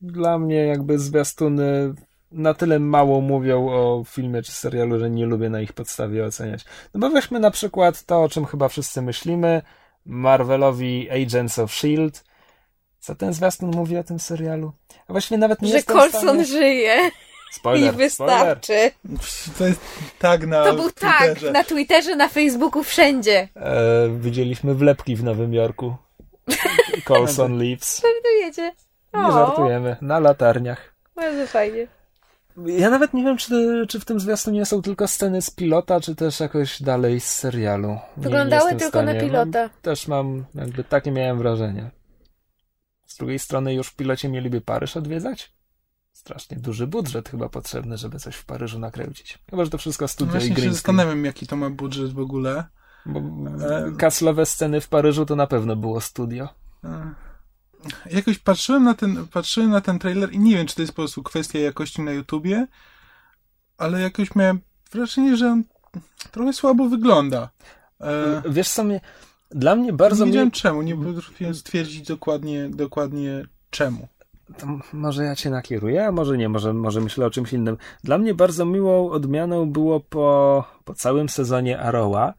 Dla mnie jakby zwiastuny na tyle mało mówią o filmie czy serialu, że nie lubię na ich podstawie oceniać. No bo weźmy na przykład to, o czym chyba wszyscy myślimy, Marvelowi Agents of S.H.I.E.L.D. Co ten zwiastun mówi o tym serialu? A właściwie nawet nie Że Colson stanie... żyje. Spoiler, I wystarczy. To jest tak na To był tak na Twitterze, na Facebooku, wszędzie. E, widzieliśmy wlepki w Nowym Jorku. Colson Leaves. Żartujecie? Nie żartujemy. Na latarniach. Bardzo fajnie. Ja nawet nie wiem, czy, czy w tym zwiastunie są tylko sceny z pilota, czy też jakoś dalej z serialu. Wyglądały nie tylko na pilota. Też mam, jakby takie miałem wrażenie. Z drugiej strony już w pilocie mieliby Paryż odwiedzać? Strasznie duży budżet chyba potrzebny, żeby coś w Paryżu nakręcić. Chyba, że to wszystko studio no i green się zastanawiam, jaki to ma budżet w ogóle. Bo e... kaslowe sceny w Paryżu to na pewno było studio. E jakoś patrzyłem na ten, patrzyłem na ten trailer i nie wiem, czy to jest po prostu kwestia jakości na YouTubie, ale jakoś miałem wrażenie, że on trochę słabo wygląda. E... Wiesz co mnie, dla mnie bardzo... Nie wiedziałem mnie... czemu, nie potrafiłem stwierdzić dokładnie, dokładnie czemu. To może ja cię nakieruję, a może nie, może, może myślę o czymś innym. Dla mnie bardzo miłą odmianą było po, po całym sezonie Arrowa,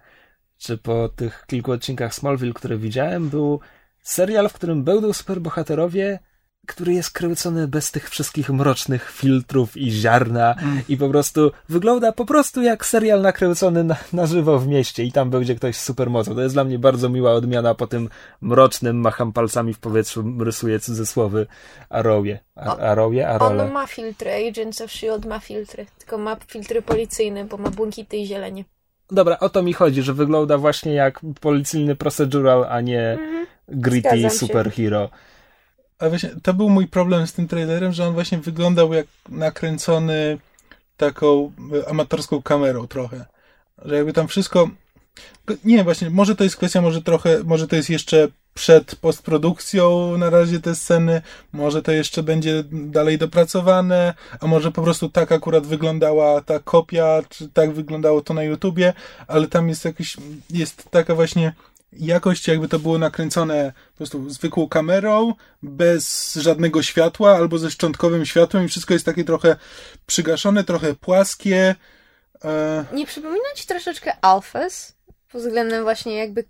czy po tych kilku odcinkach Smallville, które widziałem, był serial, w którym będą superbohaterowie, który jest kręcony bez tych wszystkich mrocznych filtrów i ziarna mm. i po prostu wygląda po prostu jak serial nakręcony na, na żywo w mieście i tam będzie ktoś z supermocą. To jest dla mnie bardzo miła odmiana po tym mrocznym, macham palcami w powietrzu, rysuję cudzysłowy Arrowie. Arrowie? Arole. On ma filtry, Agents of S.H.I.E.L.D. ma filtry, tylko ma filtry policyjne, bo ma błękity i zielenie. Dobra, o to mi chodzi, że wygląda właśnie jak policyjny procedural, a nie mm -hmm gritty superhero. A właśnie, to był mój problem z tym trailerem, że on właśnie wyglądał jak nakręcony taką amatorską kamerą trochę. Że jakby tam wszystko... Nie, właśnie, może to jest kwestia, może trochę, może to jest jeszcze przed postprodukcją na razie te sceny, może to jeszcze będzie dalej dopracowane, a może po prostu tak akurat wyglądała ta kopia, czy tak wyglądało to na YouTubie, ale tam jest jakiś, jest taka właśnie jakość jakby to było nakręcone po prostu zwykłą kamerą, bez żadnego światła, albo ze szczątkowym światłem i wszystko jest takie trochę przygaszone, trochę płaskie. E... Nie przypomina ci troszeczkę Alphas? Pod względem właśnie jakby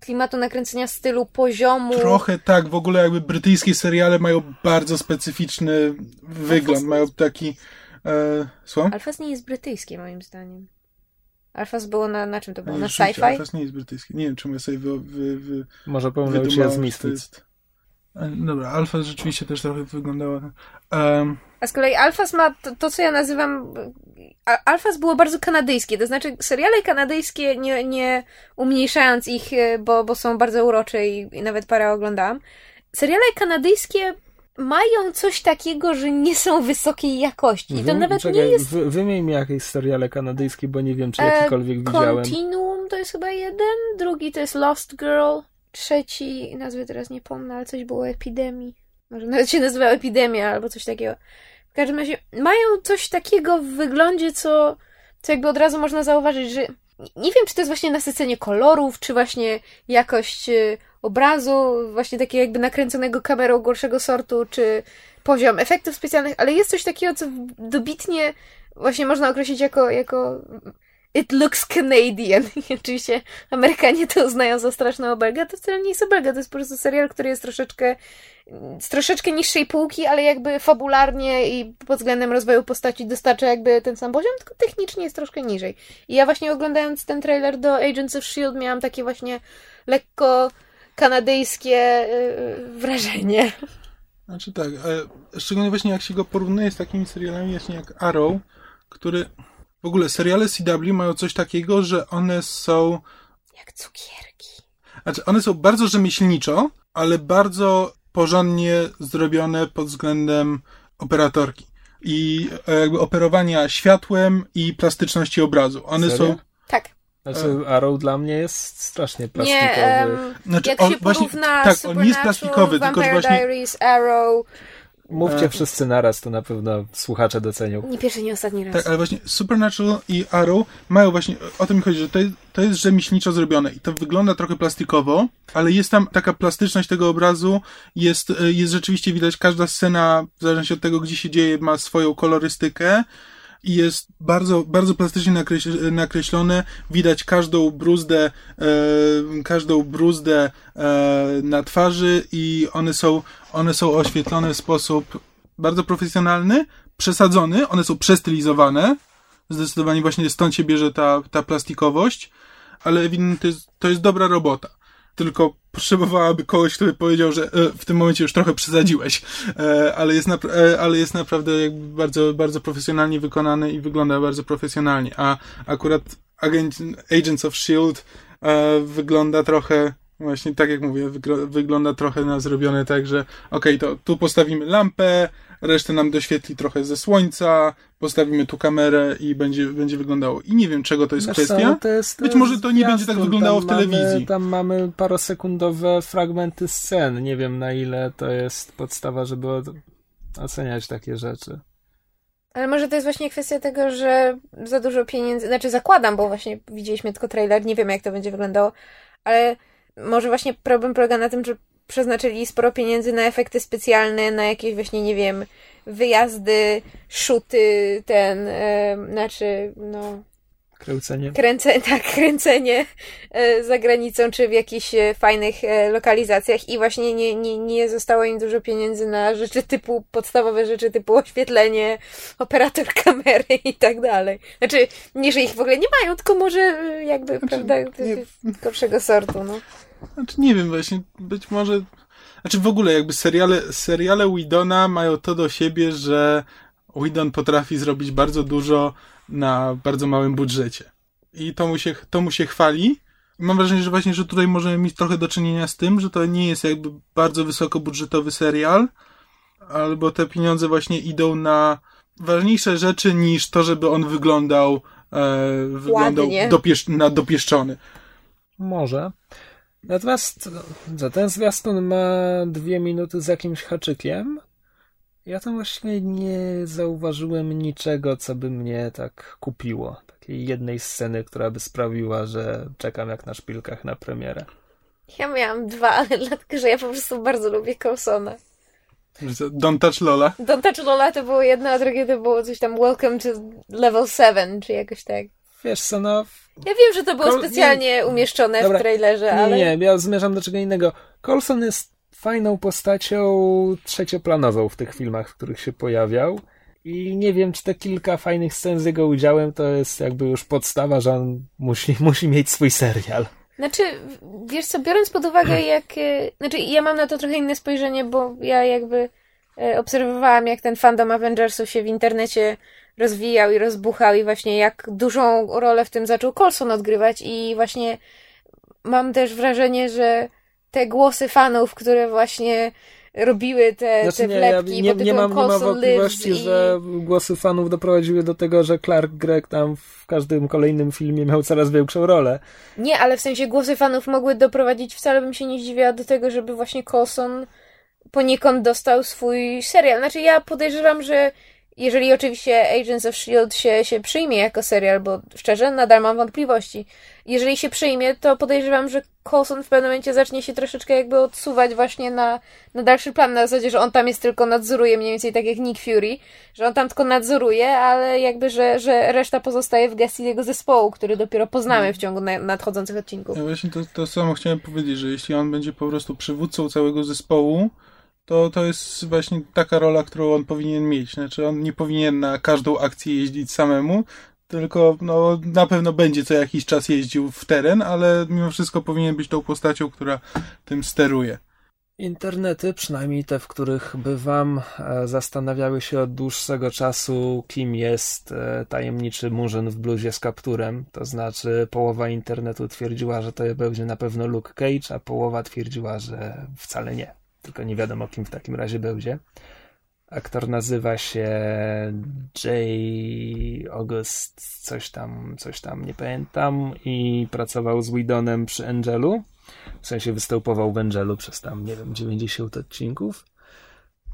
klimatu nakręcenia stylu poziomu. Trochę tak, w ogóle jakby brytyjskie seriale mają bardzo specyficzny wygląd, mają taki... E... Słucham? Nie jest brytyjskie moim zdaniem. Alfas było na, na czym to było? Na sci-fi? Alfas nie jest brytyjski. Nie wiem, czemu ja sobie wy, wy, wy, Może pomylił się z Misfits. E, dobra, Alfas rzeczywiście też trochę wyglądała. Um. A z kolei Alfas ma to, to, co ja nazywam... Alfas było bardzo kanadyjskie, to znaczy seriale kanadyjskie, nie, nie umniejszając ich, e, bo, bo są bardzo urocze i, i nawet parę oglądałam. Seriale kanadyjskie mają coś takiego, że nie są wysokiej jakości. I to nawet czekaj, nie jest... Wy, wymień mi jakieś seriale kanadyjskie, bo nie wiem, czy jakikolwiek e, widziałem. Continuum to jest chyba jeden, drugi to jest Lost Girl, trzeci, nazwy teraz nie pomnę, ale coś było epidemii. Może nawet się nazywa epidemia albo coś takiego. W każdym razie mają coś takiego w wyglądzie, co, co jakby od razu można zauważyć, że nie wiem, czy to jest właśnie nasycenie kolorów, czy właśnie jakość y, obrazu, właśnie takiego jakby nakręconego kamerą gorszego sortu, czy poziom efektów specjalnych, ale jest coś takiego, co dobitnie właśnie można określić jako, jako It looks Canadian. Oczywiście Amerykanie to uznają za straszną obelgę. To wcale nie jest obelga, to jest po prostu serial, który jest troszeczkę z troszeczkę niższej półki, ale jakby fabularnie i pod względem rozwoju postaci dostarcza jakby ten sam poziom, tylko technicznie jest troszkę niżej. I ja właśnie oglądając ten trailer do Agents of S.H.I.E.L.D. miałam takie właśnie lekko kanadyjskie yy, wrażenie. Znaczy tak, szczególnie właśnie jak się go porównuje z takimi serialami właśnie jak Arrow, który w ogóle seriale CW mają coś takiego, że one są jak cukierki. Znaczy one są bardzo rzemieślniczo, ale bardzo porządnie zrobione pod względem operatorki i e, jakby operowania światłem i plastyczności obrazu. One Serio? są Tak. Znaczy, Arrow dla mnie jest strasznie plastikowy. Nie, um, Znaczy, jak on się właśnie- porówna tak, on nie jest plastikowy, tylko Vampire właśnie- Diaries, Arrow, Mówcie E. wszyscy naraz, to na pewno słuchacze docenią. nie pierwszy, nie ostatni raz. Tak, ale właśnie Supernatural i Arrow mają właśnie, o to mi chodzi, że to jest, to jest rzemieślniczo zrobione i to wygląda trochę plastikowo, ale jest tam taka plastyczność tego obrazu, jest, e, jest rzeczywiście widać, każda scena, w zależności od tego, gdzie się dzieje, ma swoją kolorystykę i jest bardzo, bardzo plastycznie nakreś- nakreślone, widać każdą bruzdę, e, każdą bruzdę e, na twarzy i one są, one są oświetlone w sposób bardzo profesjonalny, przesadzony, one są przestylizowane. Zdecydowanie właśnie stąd się bierze ta, ta plastikowość, ale to jest, to jest dobra robota. Tylko potrzebowałaby kogoś, kto by powiedział, że e, w tym momencie już trochę przesadziłeś, e, ale, jest napra- e, ale jest naprawdę jakby bardzo, bardzo profesjonalnie wykonany i wygląda bardzo profesjonalnie. A akurat Agent, Agents of S.H.I.E.L.D. E, wygląda trochę Właśnie tak jak mówię, wygląda trochę na zrobione tak, że okej, to tu postawimy lampę, resztę nam doświetli trochę ze słońca, postawimy tu kamerę i będzie, będzie wyglądało. I nie wiem, czego to jest Wiesz kwestia. no to jest, Być może to nie będzie tak wyglądało w telewizji. Mamy, tam mamy parosekundowe fragmenty scen. Nie wiem na ile to jest podstawa, żeby oceniać takie rzeczy. Ale może to jest właśnie kwestia tego, że za dużo pieniędzy, znaczy zakładam, bo właśnie widzieliśmy tylko trailer, nie wiem jak to będzie wyglądało, ale może właśnie problem polega na tym, że przeznaczyli sporo pieniędzy na efekty specjalne, na jakieś właśnie, nie wiem, wyjazdy, szuty, ten, e, znaczy, no, Kręcenie. kręce, tak, kręcenie e, za granicą, czy w jakichś e, fajnych e, lokalizacjach i właśnie nie, nie, nie zostało im dużo pieniędzy na rzeczy typu, podstawowe rzeczy typu oświetlenie, operator kamery i tak dalej. Znaczy, nie, że ich w ogóle nie mają, tylko może jakby, prawda, to nie- gorszego sortu, no. Znaczy, nie wiem, właśnie, być może. Znaczy, w ogóle, jakby seriale, seriale Widona mają to do siebie, że Widon potrafi zrobić bardzo dużo na bardzo małym budżecie. I to mu się, to mu się chwali. Mam wrażenie, że właśnie, że tutaj możemy mieć trochę do czynienia z tym, że to nie jest jakby bardzo wysokobudżetowy serial, albo te pieniądze właśnie idą na ważniejsze rzeczy niż to, żeby on wyglądał, e, wyglądał dopiesz, na dopieszczony. Może. Natomiast za ten zwiastun ma dwie minuty z jakimś haczykiem. Ja tam właśnie nie zauważyłem niczego, co by mnie tak kupiło. Takiej jednej sceny, która by sprawiła, że czekam jak na szpilkach na premierę. Ja miałam dwa, ale dlatego, że ja po prostu bardzo lubię Coulsona. Don't touch Lola. Don't Touch Lola to było jedno, a drugie to było coś tam Welcome to Level 7, czy jakoś tak. Wiesz co, no... Ja wiem, że to było Col- specjalnie umieszczone Dobra. w trailerze, Nie, ale... nie, ja zmierzam do czego innego. Colson jest fajną postacią trzecioplanową w tych filmach, w których się pojawiał. I nie wiem, czy te kilka fajnych scen z jego udziałem to jest jakby już podstawa, że on musi, musi mieć swój serial. Znaczy, wiesz co, biorąc pod uwagę jak... e, Znaczy, ja mam na to trochę inne spojrzenie, bo ja jakby e, obserwowałam, jak ten fandom Avengersów się w internecie rozwijał i rozbuchał i właśnie jak dużą rolę w tym zaczął Coulson odgrywać i właśnie mam też wrażenie, że te głosy fanów, które właśnie robiły te, Znaczy te nie, ja wlepki nie, pod nie, tytułem mam, nie mam wątpliwości, i... że głosy fanów doprowadziły do tego, że Clark Gregg tam w każdym kolejnym filmie miał coraz większą rolę. Nie, ale w sensie głosy fanów mogły doprowadzić, wcale bym się nie zdziwiła do tego, żeby właśnie Coulson poniekąd dostał swój serial. Znaczy ja podejrzewam, że jeżeli oczywiście Agents of S.H.I.E.L.D. się, się przyjmie jako serial, bo szczerze nadal mam wątpliwości. Jeżeli się przyjmie, to podejrzewam, że Coulson w pewnym momencie zacznie się troszeczkę jakby odsuwać właśnie na, na dalszy plan, na zasadzie, że on tam jest tylko nadzoruje, mniej więcej tak jak Nick Fury, że on tam tylko nadzoruje, ale jakby, że, że reszta pozostaje w gestii jego zespołu, który dopiero poznamy w ciągu na, nadchodzących odcinków. Ja właśnie to, to samo chciałem powiedzieć, że jeśli on będzie po prostu przywódcą całego zespołu, to to jest właśnie taka rola, którą on powinien mieć. Znaczy, on nie powinien na każdą akcję jeździć samemu, tylko no, na pewno będzie co jakiś czas jeździł w teren, ale mimo wszystko powinien być tą postacią, która tym steruje. Internety, przynajmniej te, w których bywam, e, zastanawiały się od dłuższego czasu, kim jest e, tajemniczy murzyn w bluzie z kapturem. To znaczy, połowa internetu twierdziła, że to będzie na pewno Luke Cage, a połowa twierdziła, że wcale nie. Tylko nie wiadomo, kim w takim razie będzie. Aktor nazywa się J. August, coś tam, coś tam, nie pamiętam, i pracował z Widonem przy Angelu. W sensie występował w Angelu przez tam, nie wiem, 90 odcinków.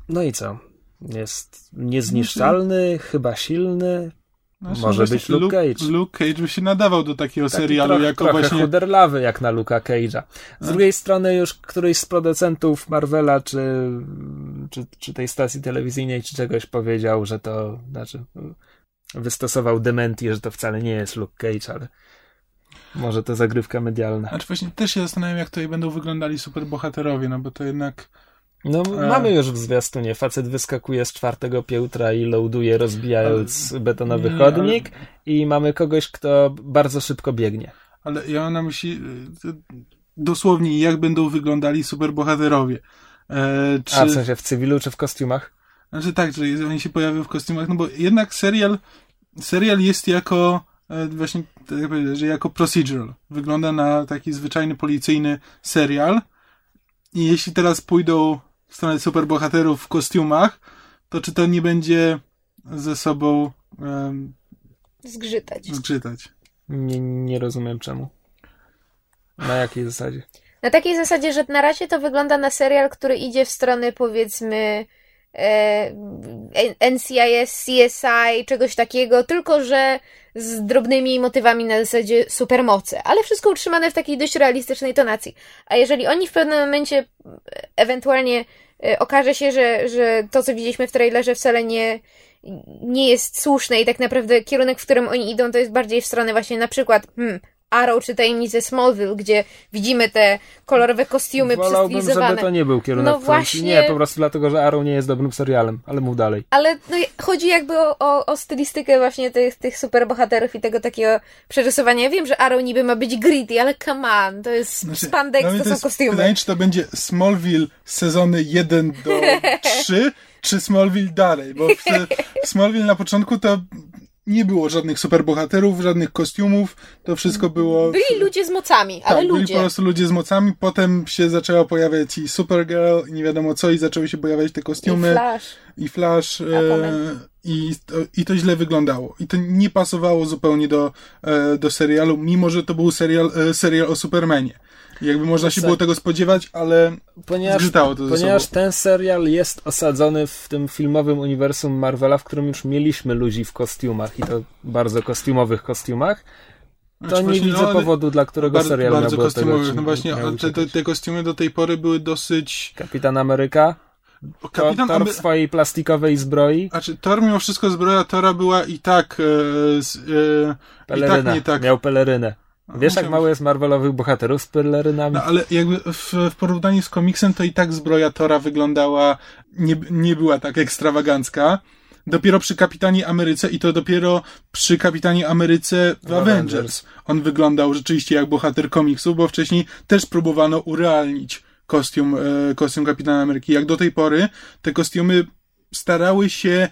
No i co? Jest niezniszczalny, chyba silny, znaczy, Może być Luke Cage. Luke Cage by się nadawał do takiego Taki serialu troch, jako trochę właśnie... chuderlawy jak na Luka Cage'a. Z A? drugiej strony już któryś z producentów Marvela czy, czy, czy tej stacji telewizyjnej czy czegoś powiedział, że to znaczy wystosował dementi, że to wcale nie jest Luke Cage, ale może to zagrywka medialna. Znaczy właśnie też się zastanawiam, jak tutaj będą wyglądali superbohaterowie, no bo to jednak no, e. mamy już w zwiastunie. Facet wyskakuje z czwartego piętra i loaduje, rozbijając ale, betonowy nie, chodnik, ale... i mamy kogoś, kto bardzo szybko biegnie. Ale ja mam na myśli e, dosłownie, jak będą wyglądali superbohaterowie. E, czy... A w sensie w cywilu czy w kostiumach? Znaczy tak, że oni się pojawią w kostiumach, no bo jednak serial, serial jest jako e, właśnie, tak jak powiedzieć, że jako procedural. Wygląda na taki zwyczajny policyjny serial. I jeśli teraz pójdą w stronę superbohaterów w kostiumach, to czy to nie będzie ze sobą um, zgrzytać. zgrzytać? Nie, nie rozumiem czemu. Na jakiej zasadzie? Na takiej zasadzie, że na razie to wygląda na serial, który idzie w stronę powiedzmy NCIS, CSI, czegoś takiego, tylko że z drobnymi motywami na zasadzie supermocy, ale wszystko utrzymane w takiej dość realistycznej tonacji. A jeżeli oni w pewnym momencie ewentualnie e, okaże się, że, że to, co widzieliśmy w trailerze wcale nie, nie jest słuszne i tak naprawdę kierunek, w którym oni idą, to jest bardziej w stronę właśnie na przykład hmm, Arrow czy Tajemnice Smallville, gdzie widzimy te kolorowe kostiumy Wolałbym, żeby to nie był kierunek. No właśnie... Nie, po prostu dlatego, że Arrow nie jest dobrym serialem, ale mów dalej. Ale no, chodzi jakby o, o, o stylistykę właśnie tych, tych superbohaterów i tego takiego przerysowania. Ja wiem, że Arrow niby ma być gritty, ale come on, to jest znaczy, spandex, to, to są kostiumy. Pytanie, czy to będzie Smallville sezony 1 do 3, czy Smallville dalej, bo w, w Smallville na początku to nie było żadnych superbohaterów, żadnych kostiumów, to wszystko było... Byli ludzie z mocami, ale tak, ludzie. byli po prostu ludzie z mocami, potem się zaczęła pojawiać i Supergirl i nie wiadomo co i zaczęły się pojawiać te kostiumy. I Flash. I Flash. E, i, to, I to źle wyglądało. I to nie pasowało zupełnie do, e, do serialu, mimo że to był serial, e, serial o Supermanie. Jakby można się było tego spodziewać, ale ponieważ, zgrzytało to Ponieważ ten serial jest osadzony w tym filmowym uniwersum Marvela, w którym już mieliśmy ludzi w kostiumach i to bardzo kostiumowych kostiumach, to znaczy, nie widzę no, powodu, dla którego bardzo, serial bardzo kostiumowych. Tego, no właśnie, te, te, te, kostiumy do tej pory były dosyć... Kapitan Ameryka? Kapitan Thor w swojej plastikowej zbroi. Znaczy, Thor mimo wszystko zbroja Tora była i tak e, e, i tak nie tak. Miał pelerynę. Wiesz, jak mało jest Marvelowych bohaterów z pelerynami? No, ale jakby w, w, porównaniu z komiksem, to i tak zbroja Tora wyglądała, nie, nie była tak ekstrawagancka. Dopiero przy Kapitanie Ameryce i to dopiero przy Kapitanie Ameryce w Avengers. Avengers. On wyglądał rzeczywiście jak bohater komiksu, bo wcześniej też próbowano urealnić kostium, e, kostium Kapitana Ameryki. Jak do tej pory te kostiumy starały się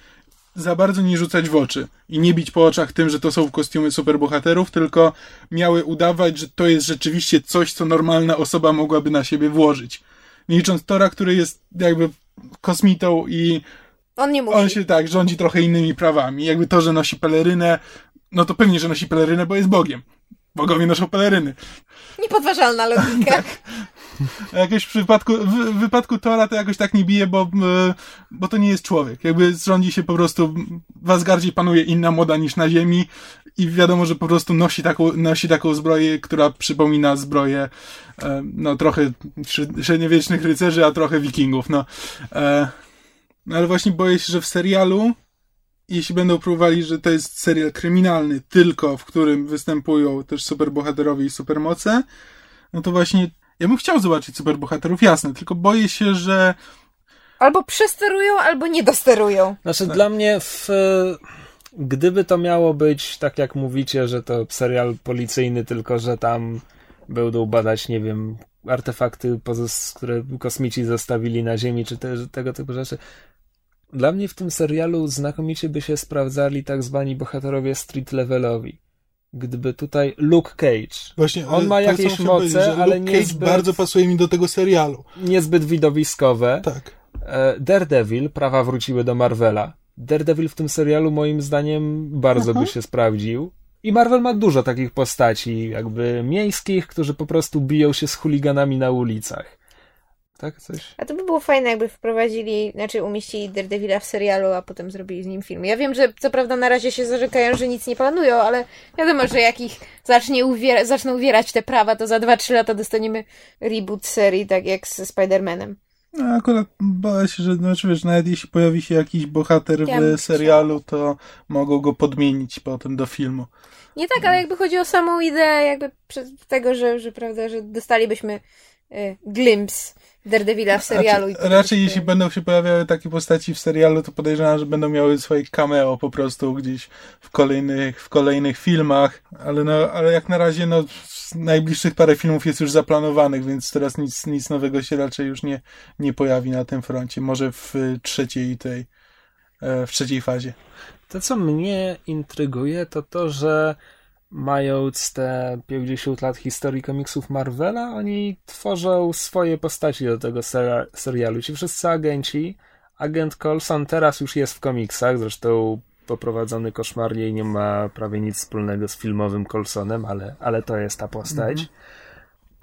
za bardzo nie rzucać w oczy i nie bić po oczach tym, że to są kostiumy superbohaterów, tylko miały udawać, że to jest rzeczywiście coś, co normalna osoba mogłaby na siebie włożyć. Nie licząc Tora, który jest jakby kosmitą i on nie musi. On się tak rządzi trochę innymi prawami. Jakby to, że nosi pelerynę, no to pewnie, że nosi pelerynę, bo jest Bogiem. Bogowie noszą peleryny. Niepodważalna logika. tak. Jakoś w przypadku, w, wypadku Tora to jakoś tak nie bije, bo, bo to nie jest człowiek. Jakby rządzi się po prostu, w Asgardzie panuje inna moda niż na Ziemi i wiadomo, że po prostu nosi taką, nosi taką zbroję, która przypomina zbroję e, no trochę średniowiecznych rycerzy, a trochę wikingów, no. E, ale właśnie boję się, że w serialu jeśli będą próbowali, że to jest serial kryminalny, tylko w którym występują też superbohaterowie i supermoce, no to właśnie ja bym chciał zobaczyć superbohaterów, jasne, tylko boję się, że Albo przesterują, albo nie dosterują. Znaczy, tak. dla mnie, w, gdyby to miało być tak, jak mówicie, że to serial policyjny, tylko że tam będą badać, nie wiem, artefakty, które kosmici zostawili na Ziemi, czy te, tego typu rzeczy, dla mnie w tym serialu znakomicie by się sprawdzali tak zwani bohaterowie street levelowi. Gdyby tutaj Luke Cage. Właśnie, on ma jakieś moce, ale Luke Cage bardzo pasuje mi do tego serialu. Niezbyt widowiskowe. Tak. E, Daredevil, prawa wróciły do Marvela. Daredevil w tym serialu moim zdaniem bardzo Aha. by się sprawdził. I Marvel ma dużo takich postaci, jakby miejskich, którzy po prostu biją się z chuliganami na ulicach. Tak, coś. A to by było fajne, jakby wprowadzili, znaczy umieścili Daredevila w serialu, a potem zrobili z nim film. Ja wiem, że co prawda na razie się zarzekają, że nic nie planują, ale wiadomo, że jak ich zacznie uwiera, zaczną uwierać te prawa, to za 2-3 lata dostaniemy reboot serii, tak jak ze Spider-Manem. No, akurat boję się, że znaczy, wiesz, nawet jeśli pojawi się jakiś bohater ja w serialu, to mogą go podmienić potem do filmu. Nie tak, ale jakby chodzi o samą ideę jakby tego, że, że prawda, że dostalibyśmy y, glimpse Daredevila w serialu. Raczej, raczej jeśli będą się pojawiały takie postaci w serialu, to podejrzewam, że będą miały swoje cameo po prostu gdzieś w kolejnych, w kolejnych filmach, ale, no, ale jak na razie no, najbliższych parę filmów jest już zaplanowanych, więc teraz nic, nic nowego się raczej już nie, nie pojawi na tym froncie. Może w trzeciej tej, e, w trzeciej fazie. To, co mnie intryguje, to to, że mając te 50 lat historii komiksów Marvela, oni tworzą swoje postaci do tego ser serialu. Ci wszyscy agenci, agent Coulson teraz już jest w komiksach, zresztą poprowadzony koszmarnie i nie ma prawie nic wspólnego z filmowym Coulsonem, ale, ale to jest ta postać.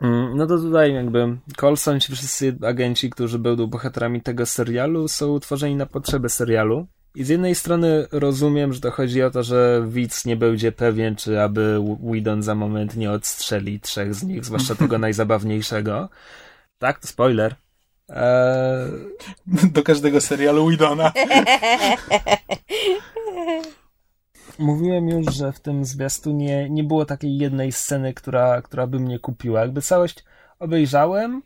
Mm, no to tutaj jakby Coulson, ci wszyscy agenci, którzy będą bohaterami tego serialu, są utworzeni na potrzeby serialu. I z jednej strony rozumiem, że to chodzi o to, że widz nie będzie pewien, czy aby Whedon za moment nie odstrzeli trzech z nich, zwłaszcza tego najzabawniejszego. Tak, to spoiler. Eee... Do każdego serialu Whedona. Mówiłem już, że w tym zwiastunie nie było takiej jednej sceny, która, która by mnie kupiła. Jakby całość obejrzałem,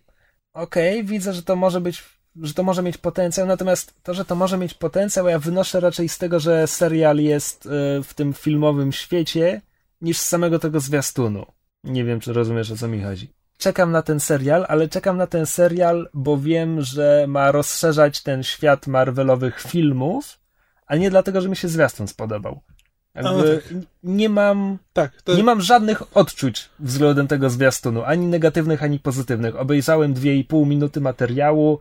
okej, okay, widzę, że to może być że to może mieć potencjał, natomiast to, że to może mieć potencjał, ja wynoszę raczej z tego, że serial jest e, w tym filmowym świecie, niż z samego tego zwiastunu. Nie wiem, czy rozumiesz, o co mi chodzi. Czekam na ten serial, ale czekam na ten serial, bo wiem, że ma rozszerzać ten świat Marvelowych filmów, a nie dlatego, że mi się zwiastun spodobał. Jakby no tak. nie mam tak, to... nie mam żadnych odczuć względem tego zwiastunu, ani negatywnych, ani pozytywnych. Obejrzałem dwie i pół minuty materiału,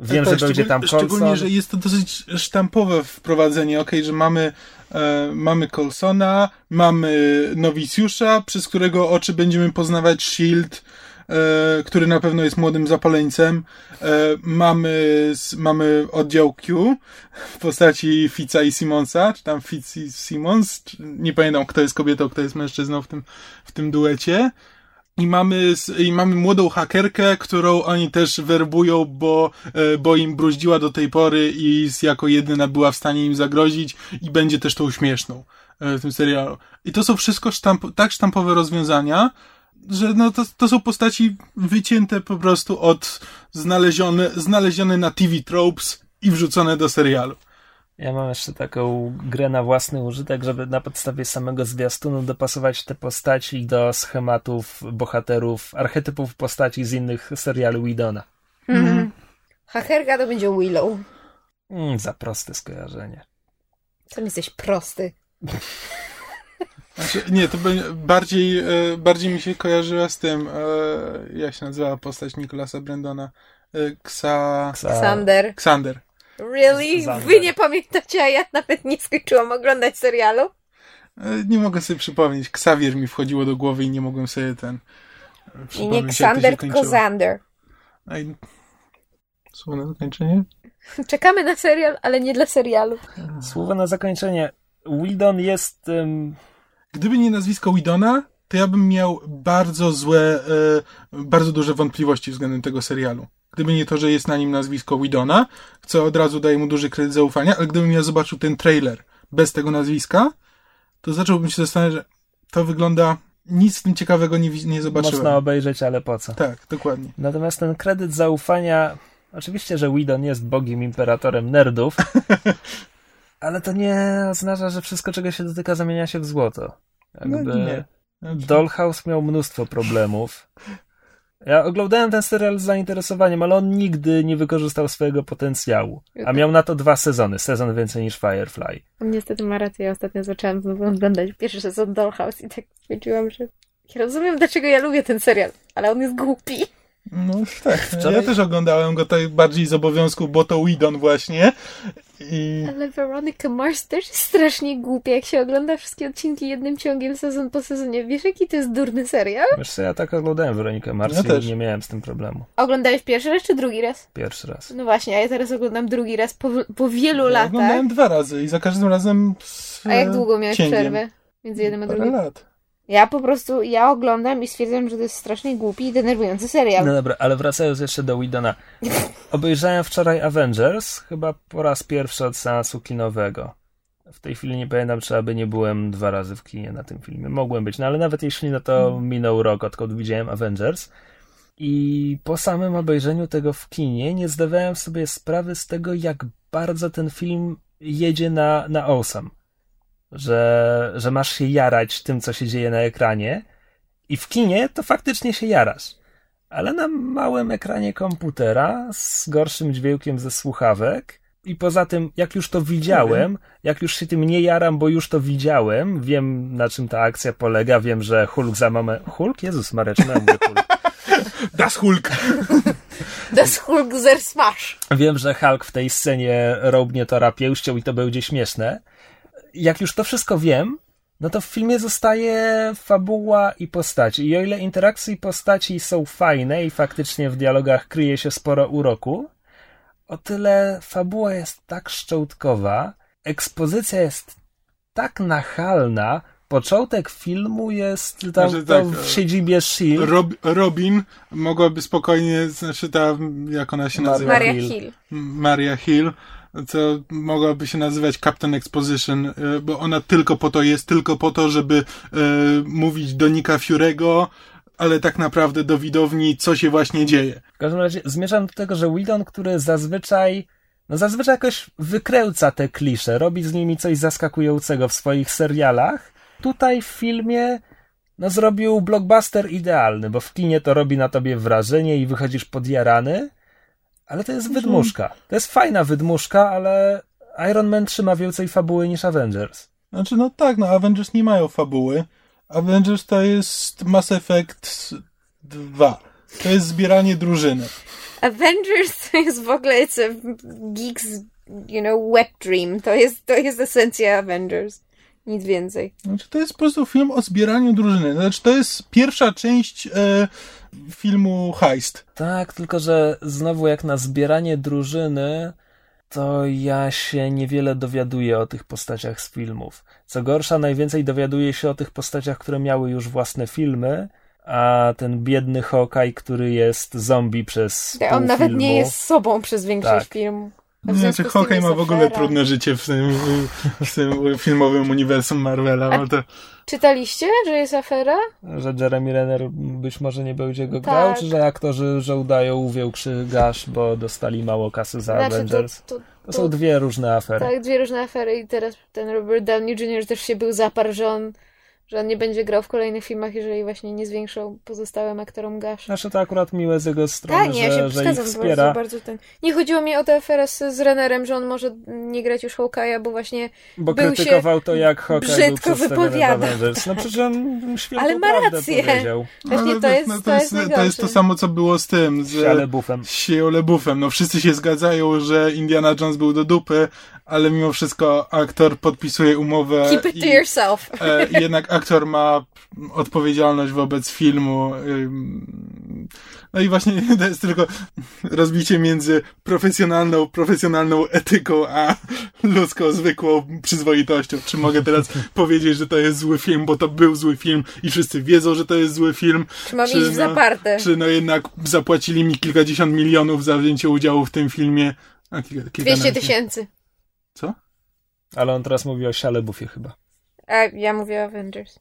Wiem, tak, że będzie tam Colson. Szczególnie, że jest to dosyć sztampowe wprowadzenie. Okej, okay, że mamy, e, mamy Colsona, mamy nowicjusza, przez którego oczy będziemy poznawać Shield, e, który na pewno jest młodym zapaleńcem. E, mamy, mamy oddział Q w postaci Fica i Simonsa, czy tam Fitz i Simons. Nie pamiętam, kto jest kobietą, kto jest mężczyzną w tym, w tym duecie. I mamy, I mamy młodą hakerkę, którą oni też werbują, bo, e, bo im bruździła do tej pory i jako jedyna była w stanie im zagrozić i będzie też tą śmieszną e, w tym serialu. I to są wszystko sztamp tak sztampowe rozwiązania, że no to, to są postaci wycięte po prostu od znalezione, znalezione na TV tropes i wrzucone do serialu. Ja mam jeszcze taką grę na własny użytek, żeby na podstawie samego zwiastunu dopasować te postaci do schematów bohaterów, archetypów postaci z innych seriali Widona. Mhm. Mm. Hacherka to będzie Willow. Mm, za proste skojarzenie. Sam jesteś prosty. Znaczy, nie, to bardziej, e, bardziej mi się kojarzyła z tym, e, jak się nazywała postać Nikolasa Brandona? E, Ksa... Ksander. Ksander. Really? Wy nie pamiętacie, a ja nawet nie skończyłam oglądać serialu? E, nie mogę sobie przypomnieć. Xavier mi wchodziło do głowy i nie mogłem sobie ten. I nie Xander, tylko Xander. Ej, słowo na zakończenie? Czekamy na serial, ale nie dla serialu. Słowo na zakończenie. Whedon jest... Um... Gdyby nie nazwisko Widona, to ja bym miał bardzo złe, e, bardzo duże wątpliwości względem tego serialu. Gdyby nie to, że jest na nim nazwisko Widona, co od razu daje mu duży kredyt zaufania, ale gdybym ja zobaczył ten trailer bez tego nazwiska, to zacząłbym się zastanawiać, że to wygląda nic w tym ciekawego nie, nie zobaczyłem. Można obejrzeć, ale po co? Tak, dokładnie. Natomiast ten kredyt zaufania, oczywiście, że Widon jest bogiem imperatorem nerdów, ale to nie oznacza, że wszystko, czego się dotyka, zamienia się w złoto. Jakby No, nie. Dollhouse miał mnóstwo problemów. Ja oglądałem ten serial z zainteresowaniem, ale on nigdy nie wykorzystał swojego potencjału. A miał na to dwa sezony, sezon więcej niż Firefly. Niestety ma rację, ja ostatnio zaczęłam znowu oglądać pierwszy sezon Dollhouse i tak stwierdziłam, że ja rozumiem, dlaczego ja lubię ten serial, ale on jest głupi. No tak, Wczoraj- ja też oglądałem go tak bardziej z obowiązku, bo to Widon właśnie. I Ale Veronica Mars też jest strasznie głupia, jak się ogląda wszystkie odcinki jednym ciągiem, sezon po sezonie. Wiesz, jaki to jest durny serial? Wiesz co, ja tak oglądałem Weronikę Mars Ja i też. nie miałem z tym problemu. Oglądałeś pierwszy raz czy drugi raz? Pierwszy raz. No właśnie, a ja teraz oglądam drugi raz po, po wielu ja latach. oglądałem dwa razy i za każdym razem z, A jak długo miałeś cięgiem. przerwę między jednym a Parę drugim? lat. Ja po prostu, ja oglądam i stwierdzam, że to jest strasznie głupi i denerwujący serial. No dobra, ale wracając jeszcze do Widona. Obejrzałem wczoraj Avengers, chyba po raz pierwszy od seansu kinowego. W tej chwili nie pamiętam, czy aby nie byłem dwa razy w kinie na tym filmie. Mogłem być, no ale nawet jeśli, no to minął rok, odkąd widziałem Avengers. I po samym obejrzeniu tego w kinie nie zdawałem sobie sprawy z tego, jak bardzo ten film jedzie na, na awesome. Że, że masz się jarać tym, co się dzieje na ekranie. I w kinie to faktycznie się jarasz. Ale na małym ekranie komputera z gorszym dźwiękiem ze słuchawek. I poza tym, jak już to widziałem, jak już się tym nie jaram, bo już to widziałem, wiem na czym ta akcja polega, wiem, że Hulk za moment... Hulk? Jezus Maria, czemu Hulk? Das Hulk! Das Hulk zer smash! Wiem, że Hulk w tej scenie robnie Tora pięścią i to będzie śmieszne. Jak już to wszystko wiem, no to w filmie zostaje fabuła i postaci. I o ile interakcje i postaci są fajne i faktycznie w dialogach kryje się sporo uroku, o tyle fabuła jest tak szczotkowa, ekspozycja jest tak nachalna, początek filmu jest tam Znaczy tak, w siedzibie S.H.I.E.L.D. Rob, Robin mogłaby spokojnie, znaczy ta, jak ona się nazywa? Maria Hill. Hill. Maria Hill, co mogłaby się nazywać Captain Exposition, e, bo ona tylko po to jest, tylko po to, żeby e, mówić do Nika Fury'ego, ale tak naprawdę do widowni, co się właśnie dzieje. W każdym razie zmierzam do tego, że Whedon, który zazwyczaj, no zazwyczaj jakoś wykręca te klisze, robi z nimi coś zaskakującego w swoich serialach, tutaj w filmie no zrobił blockbuster idealny, bo w kinie to robi na tobie wrażenie i wychodzisz podjarany, ale to jest wydmuszka. To jest fajna wydmuszka, ale Iron Man trzyma więcej fabuły niż Avengers. Znaczy, no tak, no Avengers nie mają fabuły. Avengers to jest Mass Effect 2. To jest zbieranie drużyny. Avengers to jest w ogóle it's a geeks, you know, wet dream. To jest, to jest esencja Avengers. Nic więcej. Znaczy, to jest po prostu film o zbieraniu drużyny. Znaczy, to jest pierwsza część e, filmu Heist. Tak, tylko że znowu jak na zbieranie drużyny, to ja się niewiele dowiaduję o tych postaciach z filmów. Co gorsza, najwięcej dowiaduję się o tych postaciach, które miały już własne filmy, a ten biedny Hawkeye, który jest zombie przez On pół nawet filmu, nie jest sobą przez większość Tak. filmu. A w Znaczy, związku z tym Hawkeye ma w ogóle afera. trudne życie w tym, w tym filmowym uniwersum Marvela. Bo to, Czytaliście, że jest afera? że Jeremy Renner być może nie będzie go grał, Tak. czy że aktorzy żołdają uwiększy gasz, bo dostali mało kasy za Znaczy, Avengers. to, to, To są dwie różne afery. Tak, dwie różne afery i teraz ten Robert Downey Jr. też się był zaparł, że on, że on nie będzie grał w kolejnych filmach, jeżeli właśnie nie zwiększą pozostałym aktorom gasz. Znaczy to akurat miłe z jego strony, Tak, nie, ja że, się że ich wspiera. bardzo, bardzo ten. Nie chodziło mi o tę aferę z, z Rennerem, że on może nie grać już Hawkeye'a, bo właśnie Bo był krytykował to, jak Hawkeye był brzydko wypowiadał, Avengers. No przecież on świętą Ale ma rację. powiedział. właśnie ale to jest, no, to jest, to jest najgorsze. to samo, co było z tym, z Siale bufem. z Shia LaBeoufem. No wszyscy się zgadzają, że Indiana Jones był do dupy, ale mimo wszystko aktor podpisuje umowę Keep it i to yourself. e, jednak aktor ma odpowiedzialność wobec filmu. No i właśnie to jest tylko rozbicie między profesjonalną, profesjonalną etyką, a ludzką, zwykłą przyzwoitością. Czy mogę teraz powiedzieć, że to jest zły film, bo to był zły film i wszyscy wiedzą, że to jest zły film? Czy mam iść w no, zaparte? Czy no jednak zapłacili mi kilkadziesiąt milionów za wzięcie udziału w tym filmie? A, kilka, 200 tysięcy. Co? Ale on teraz mówi o Siale Buffie chyba. A ja mówię o Avengers.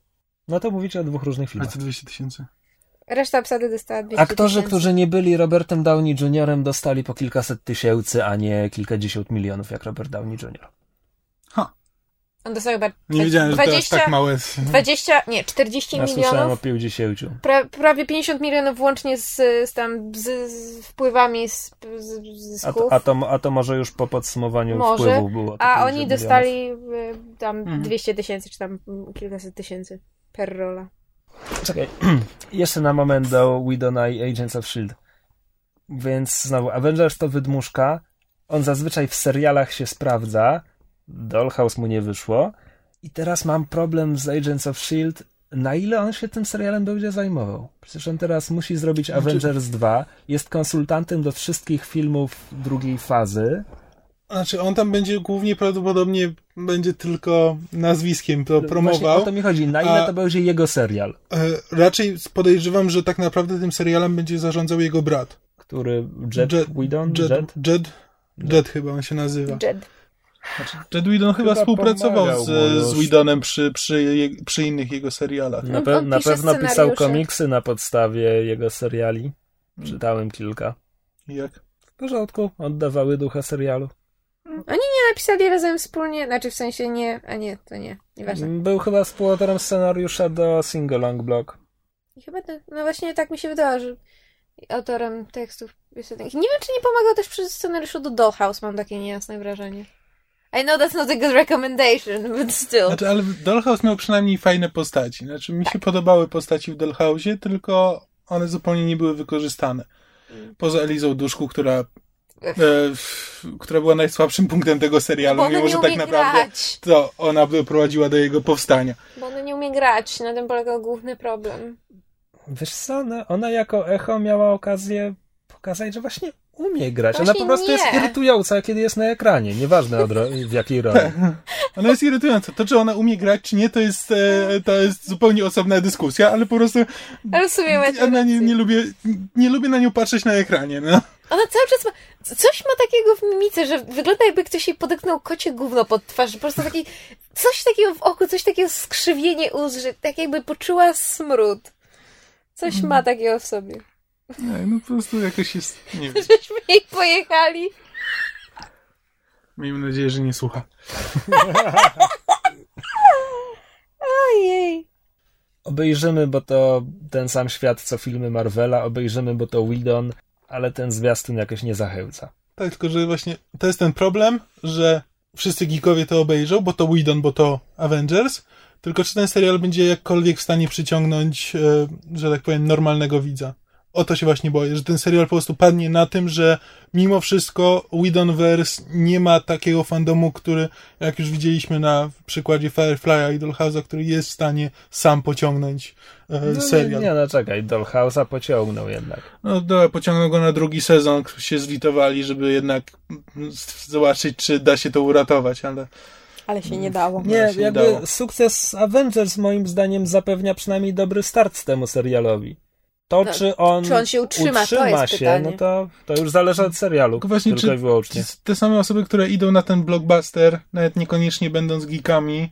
No to mówicie o dwóch różnych A filmach. co 200 tysięcy? Reszta obsady dostała 200 Aktorzy, tysięcy. którzy nie byli Robertem Downey Jr., dostali po kilkaset tysięcy, a nie kilkadziesiąt milionów jak Robert Downey Jr. On dostał chyba Nie wiedziałem, że to 20, jest tak małe. 20, nie, 40 Ja słyszałem o milionów. 50. Pra, prawie 50 milionów łącznie z, z tam z, z wpływami z, z, z A zysków. to, a, to, a to może już po podsumowaniu Może. wpływów było. A 50 oni milionów. dostali y, tam Mhm. 200 tysięcy, czy tam kilkaset tysięcy per rola. Czekaj, jeszcze na moment do Widona i Agents of S.H.I.E.L.D. Więc znowu, Avengers to wydmuszka. On zazwyczaj w serialach się sprawdza. Dollhouse mu nie wyszło. I teraz mam problem z Agents of S.H.I.E.L.D. Na ile on się tym serialem będzie zajmował? Przecież on teraz musi zrobić Avengers 2. Jest konsultantem do wszystkich filmów drugiej fazy. Znaczy, on tam będzie głównie prawdopodobnie będzie tylko nazwiskiem to Właśnie promował. o to mi chodzi. Na ile A- to będzie jego serial? E, raczej podejrzewam, że tak naprawdę tym serialem będzie zarządzał jego brat. Który Jet, Jet- Whedon? Jet, Jet? Jet, Jet chyba on się nazywa. Jed. Jet Whedon chyba, Chyba współpracował pomagał z, z Whedonem przy, przy, przy innych jego serialach. Na, On- pe- na pewno pisał komiksy na podstawie jego seriali. Czytałem kilka. Jak? W porządku, oddawały ducha serialu. Oni nie napisali razem wspólnie, znaczy w sensie nie, a nie, to nie, nieważne. Był chyba współautorem scenariusza do Singalong Block. I chyba to, no właśnie tak mi się wydało, że autorem tekstów piosenek. Nie wiem, czy nie pomagał też przy scenariuszu do Dollhouse, mam takie niejasne wrażenie. I know that's not a good recommendation, but still. Znaczy, ale Dollhouse miał przynajmniej fajne postaci. Znaczy, mi się podobały postaci w Dollhouse'ie, tylko one zupełnie nie były wykorzystane. Poza Elizą Duszku, która, e, f- która była najsłabszym punktem tego serialu, bo mimo że tak naprawdę grać. to ona doprowadziła do jego powstania. Bo ona nie umie grać, na tym polegał główny problem. Wiesz co, ona, ona jako echo miała okazję pokazać, że właśnie umie grać. Ona Właśnie po prostu jest nie. irytująca, kiedy jest na ekranie. Nieważne od ro- w jakiej roli. Ona jest irytująca. To, czy ona umie grać, czy nie, to jest, e, to jest zupełnie osobna dyskusja, ale po prostu Ale w sumie macie ja na nie, nie, lubię, nie lubię na nią patrzeć na ekranie. No. Ona cały czas ma... Coś ma takiego w mimice, że wygląda jakby ktoś jej podeknął kocie gówno pod twarz. Po prostu taki... Coś takiego w oku, coś takiego skrzywienie ust, że tak jakby poczuła smród. Coś ma takiego w sobie. Nie, no po prostu jakoś jest, nie wiem. Żeśmy jej pojechali. Miejmy nadzieję, że nie słucha. Ojej. Obejrzymy, bo to ten sam świat, co filmy Marvela. Obejrzymy, bo to Whedon, ale ten zwiastun jakoś nie zachęca. Tak, tylko że właśnie to jest ten problem, że wszyscy geekowie to obejrzą, bo to Whedon, bo to Avengers, tylko czy ten serial będzie jakkolwiek w stanie przyciągnąć, e, że tak powiem, normalnego widza. O to się właśnie boję, że ten serial po prostu padnie na tym, że mimo wszystko Whedonverse nie ma takiego fandomu, który, jak już widzieliśmy na przykładzie Firefly'a i Dollhouse'a, który jest w stanie sam pociągnąć e, No, nie, serial. nie, no czekaj, Dollhouse'a pociągnął jednak. No dobra, pociągnął go na drugi sezon, się zlitowali, żeby jednak mm, zobaczyć, czy da się to uratować, ale Ale się nie dało. Nie, się nie jakby dało. sukces Avengers moim zdaniem zapewnia przynajmniej dobry start temu serialowi. To, No, czy on, czy on się utrzyma, to jest się, pytanie. no to, to już zależy od serialu, Tylko właśnie, tylko czy- wyłącznie. te same osoby, które idą na ten blockbuster, nawet niekoniecznie będąc geekami,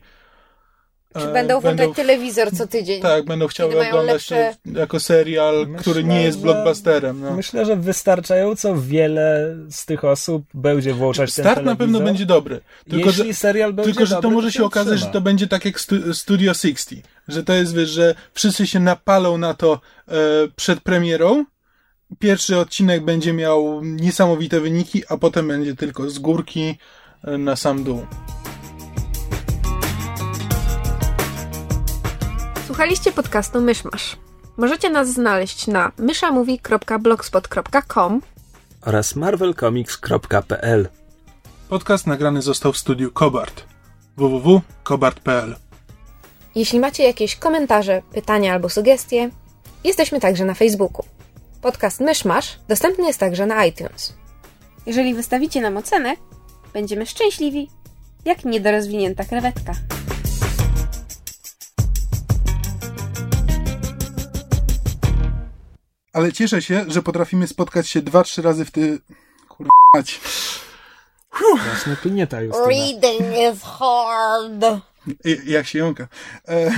Czy e, będą włączać telewizor co tydzień? tak, będą chciały oglądać lepsze- to jako serial, Myślę, który nie jest blockbusterem. No. Myślę, że wystarczająco wiele z tych osób będzie włączać ten Start na pewno będzie dobry. Tylko, Jeśli że, serial będzie tylko, że to dobry, może się się okazać, utrzyma. że to będzie tak jak stu, Studio 60. Że to jest, wiesz, że wszyscy się napalą na to e, przed premierą. Pierwszy odcinek będzie miał niesamowite wyniki, a potem będzie tylko z górki e, na sam dół. Słuchaliście podcastu Myszmasz. Możecie nas znaleźć na myszamovie.blogspot.com oraz marvelcomics.pl Podcast nagrany został w studiu Kobart. www.kobart.pl Jeśli macie jakieś komentarze, pytania albo sugestie, jesteśmy także na Facebooku. Podcast Myszmasz dostępny jest także na iTunes. Jeżeli wystawicie nam ocenę, będziemy szczęśliwi, jak niedorozwinięta krewetka. Ale cieszę się, że potrafimy spotkać się dwa, trzy razy w ty... Kurwa mać. Właśnie tu nie ta Justyna. Reading is hard. Jak się jąka. E...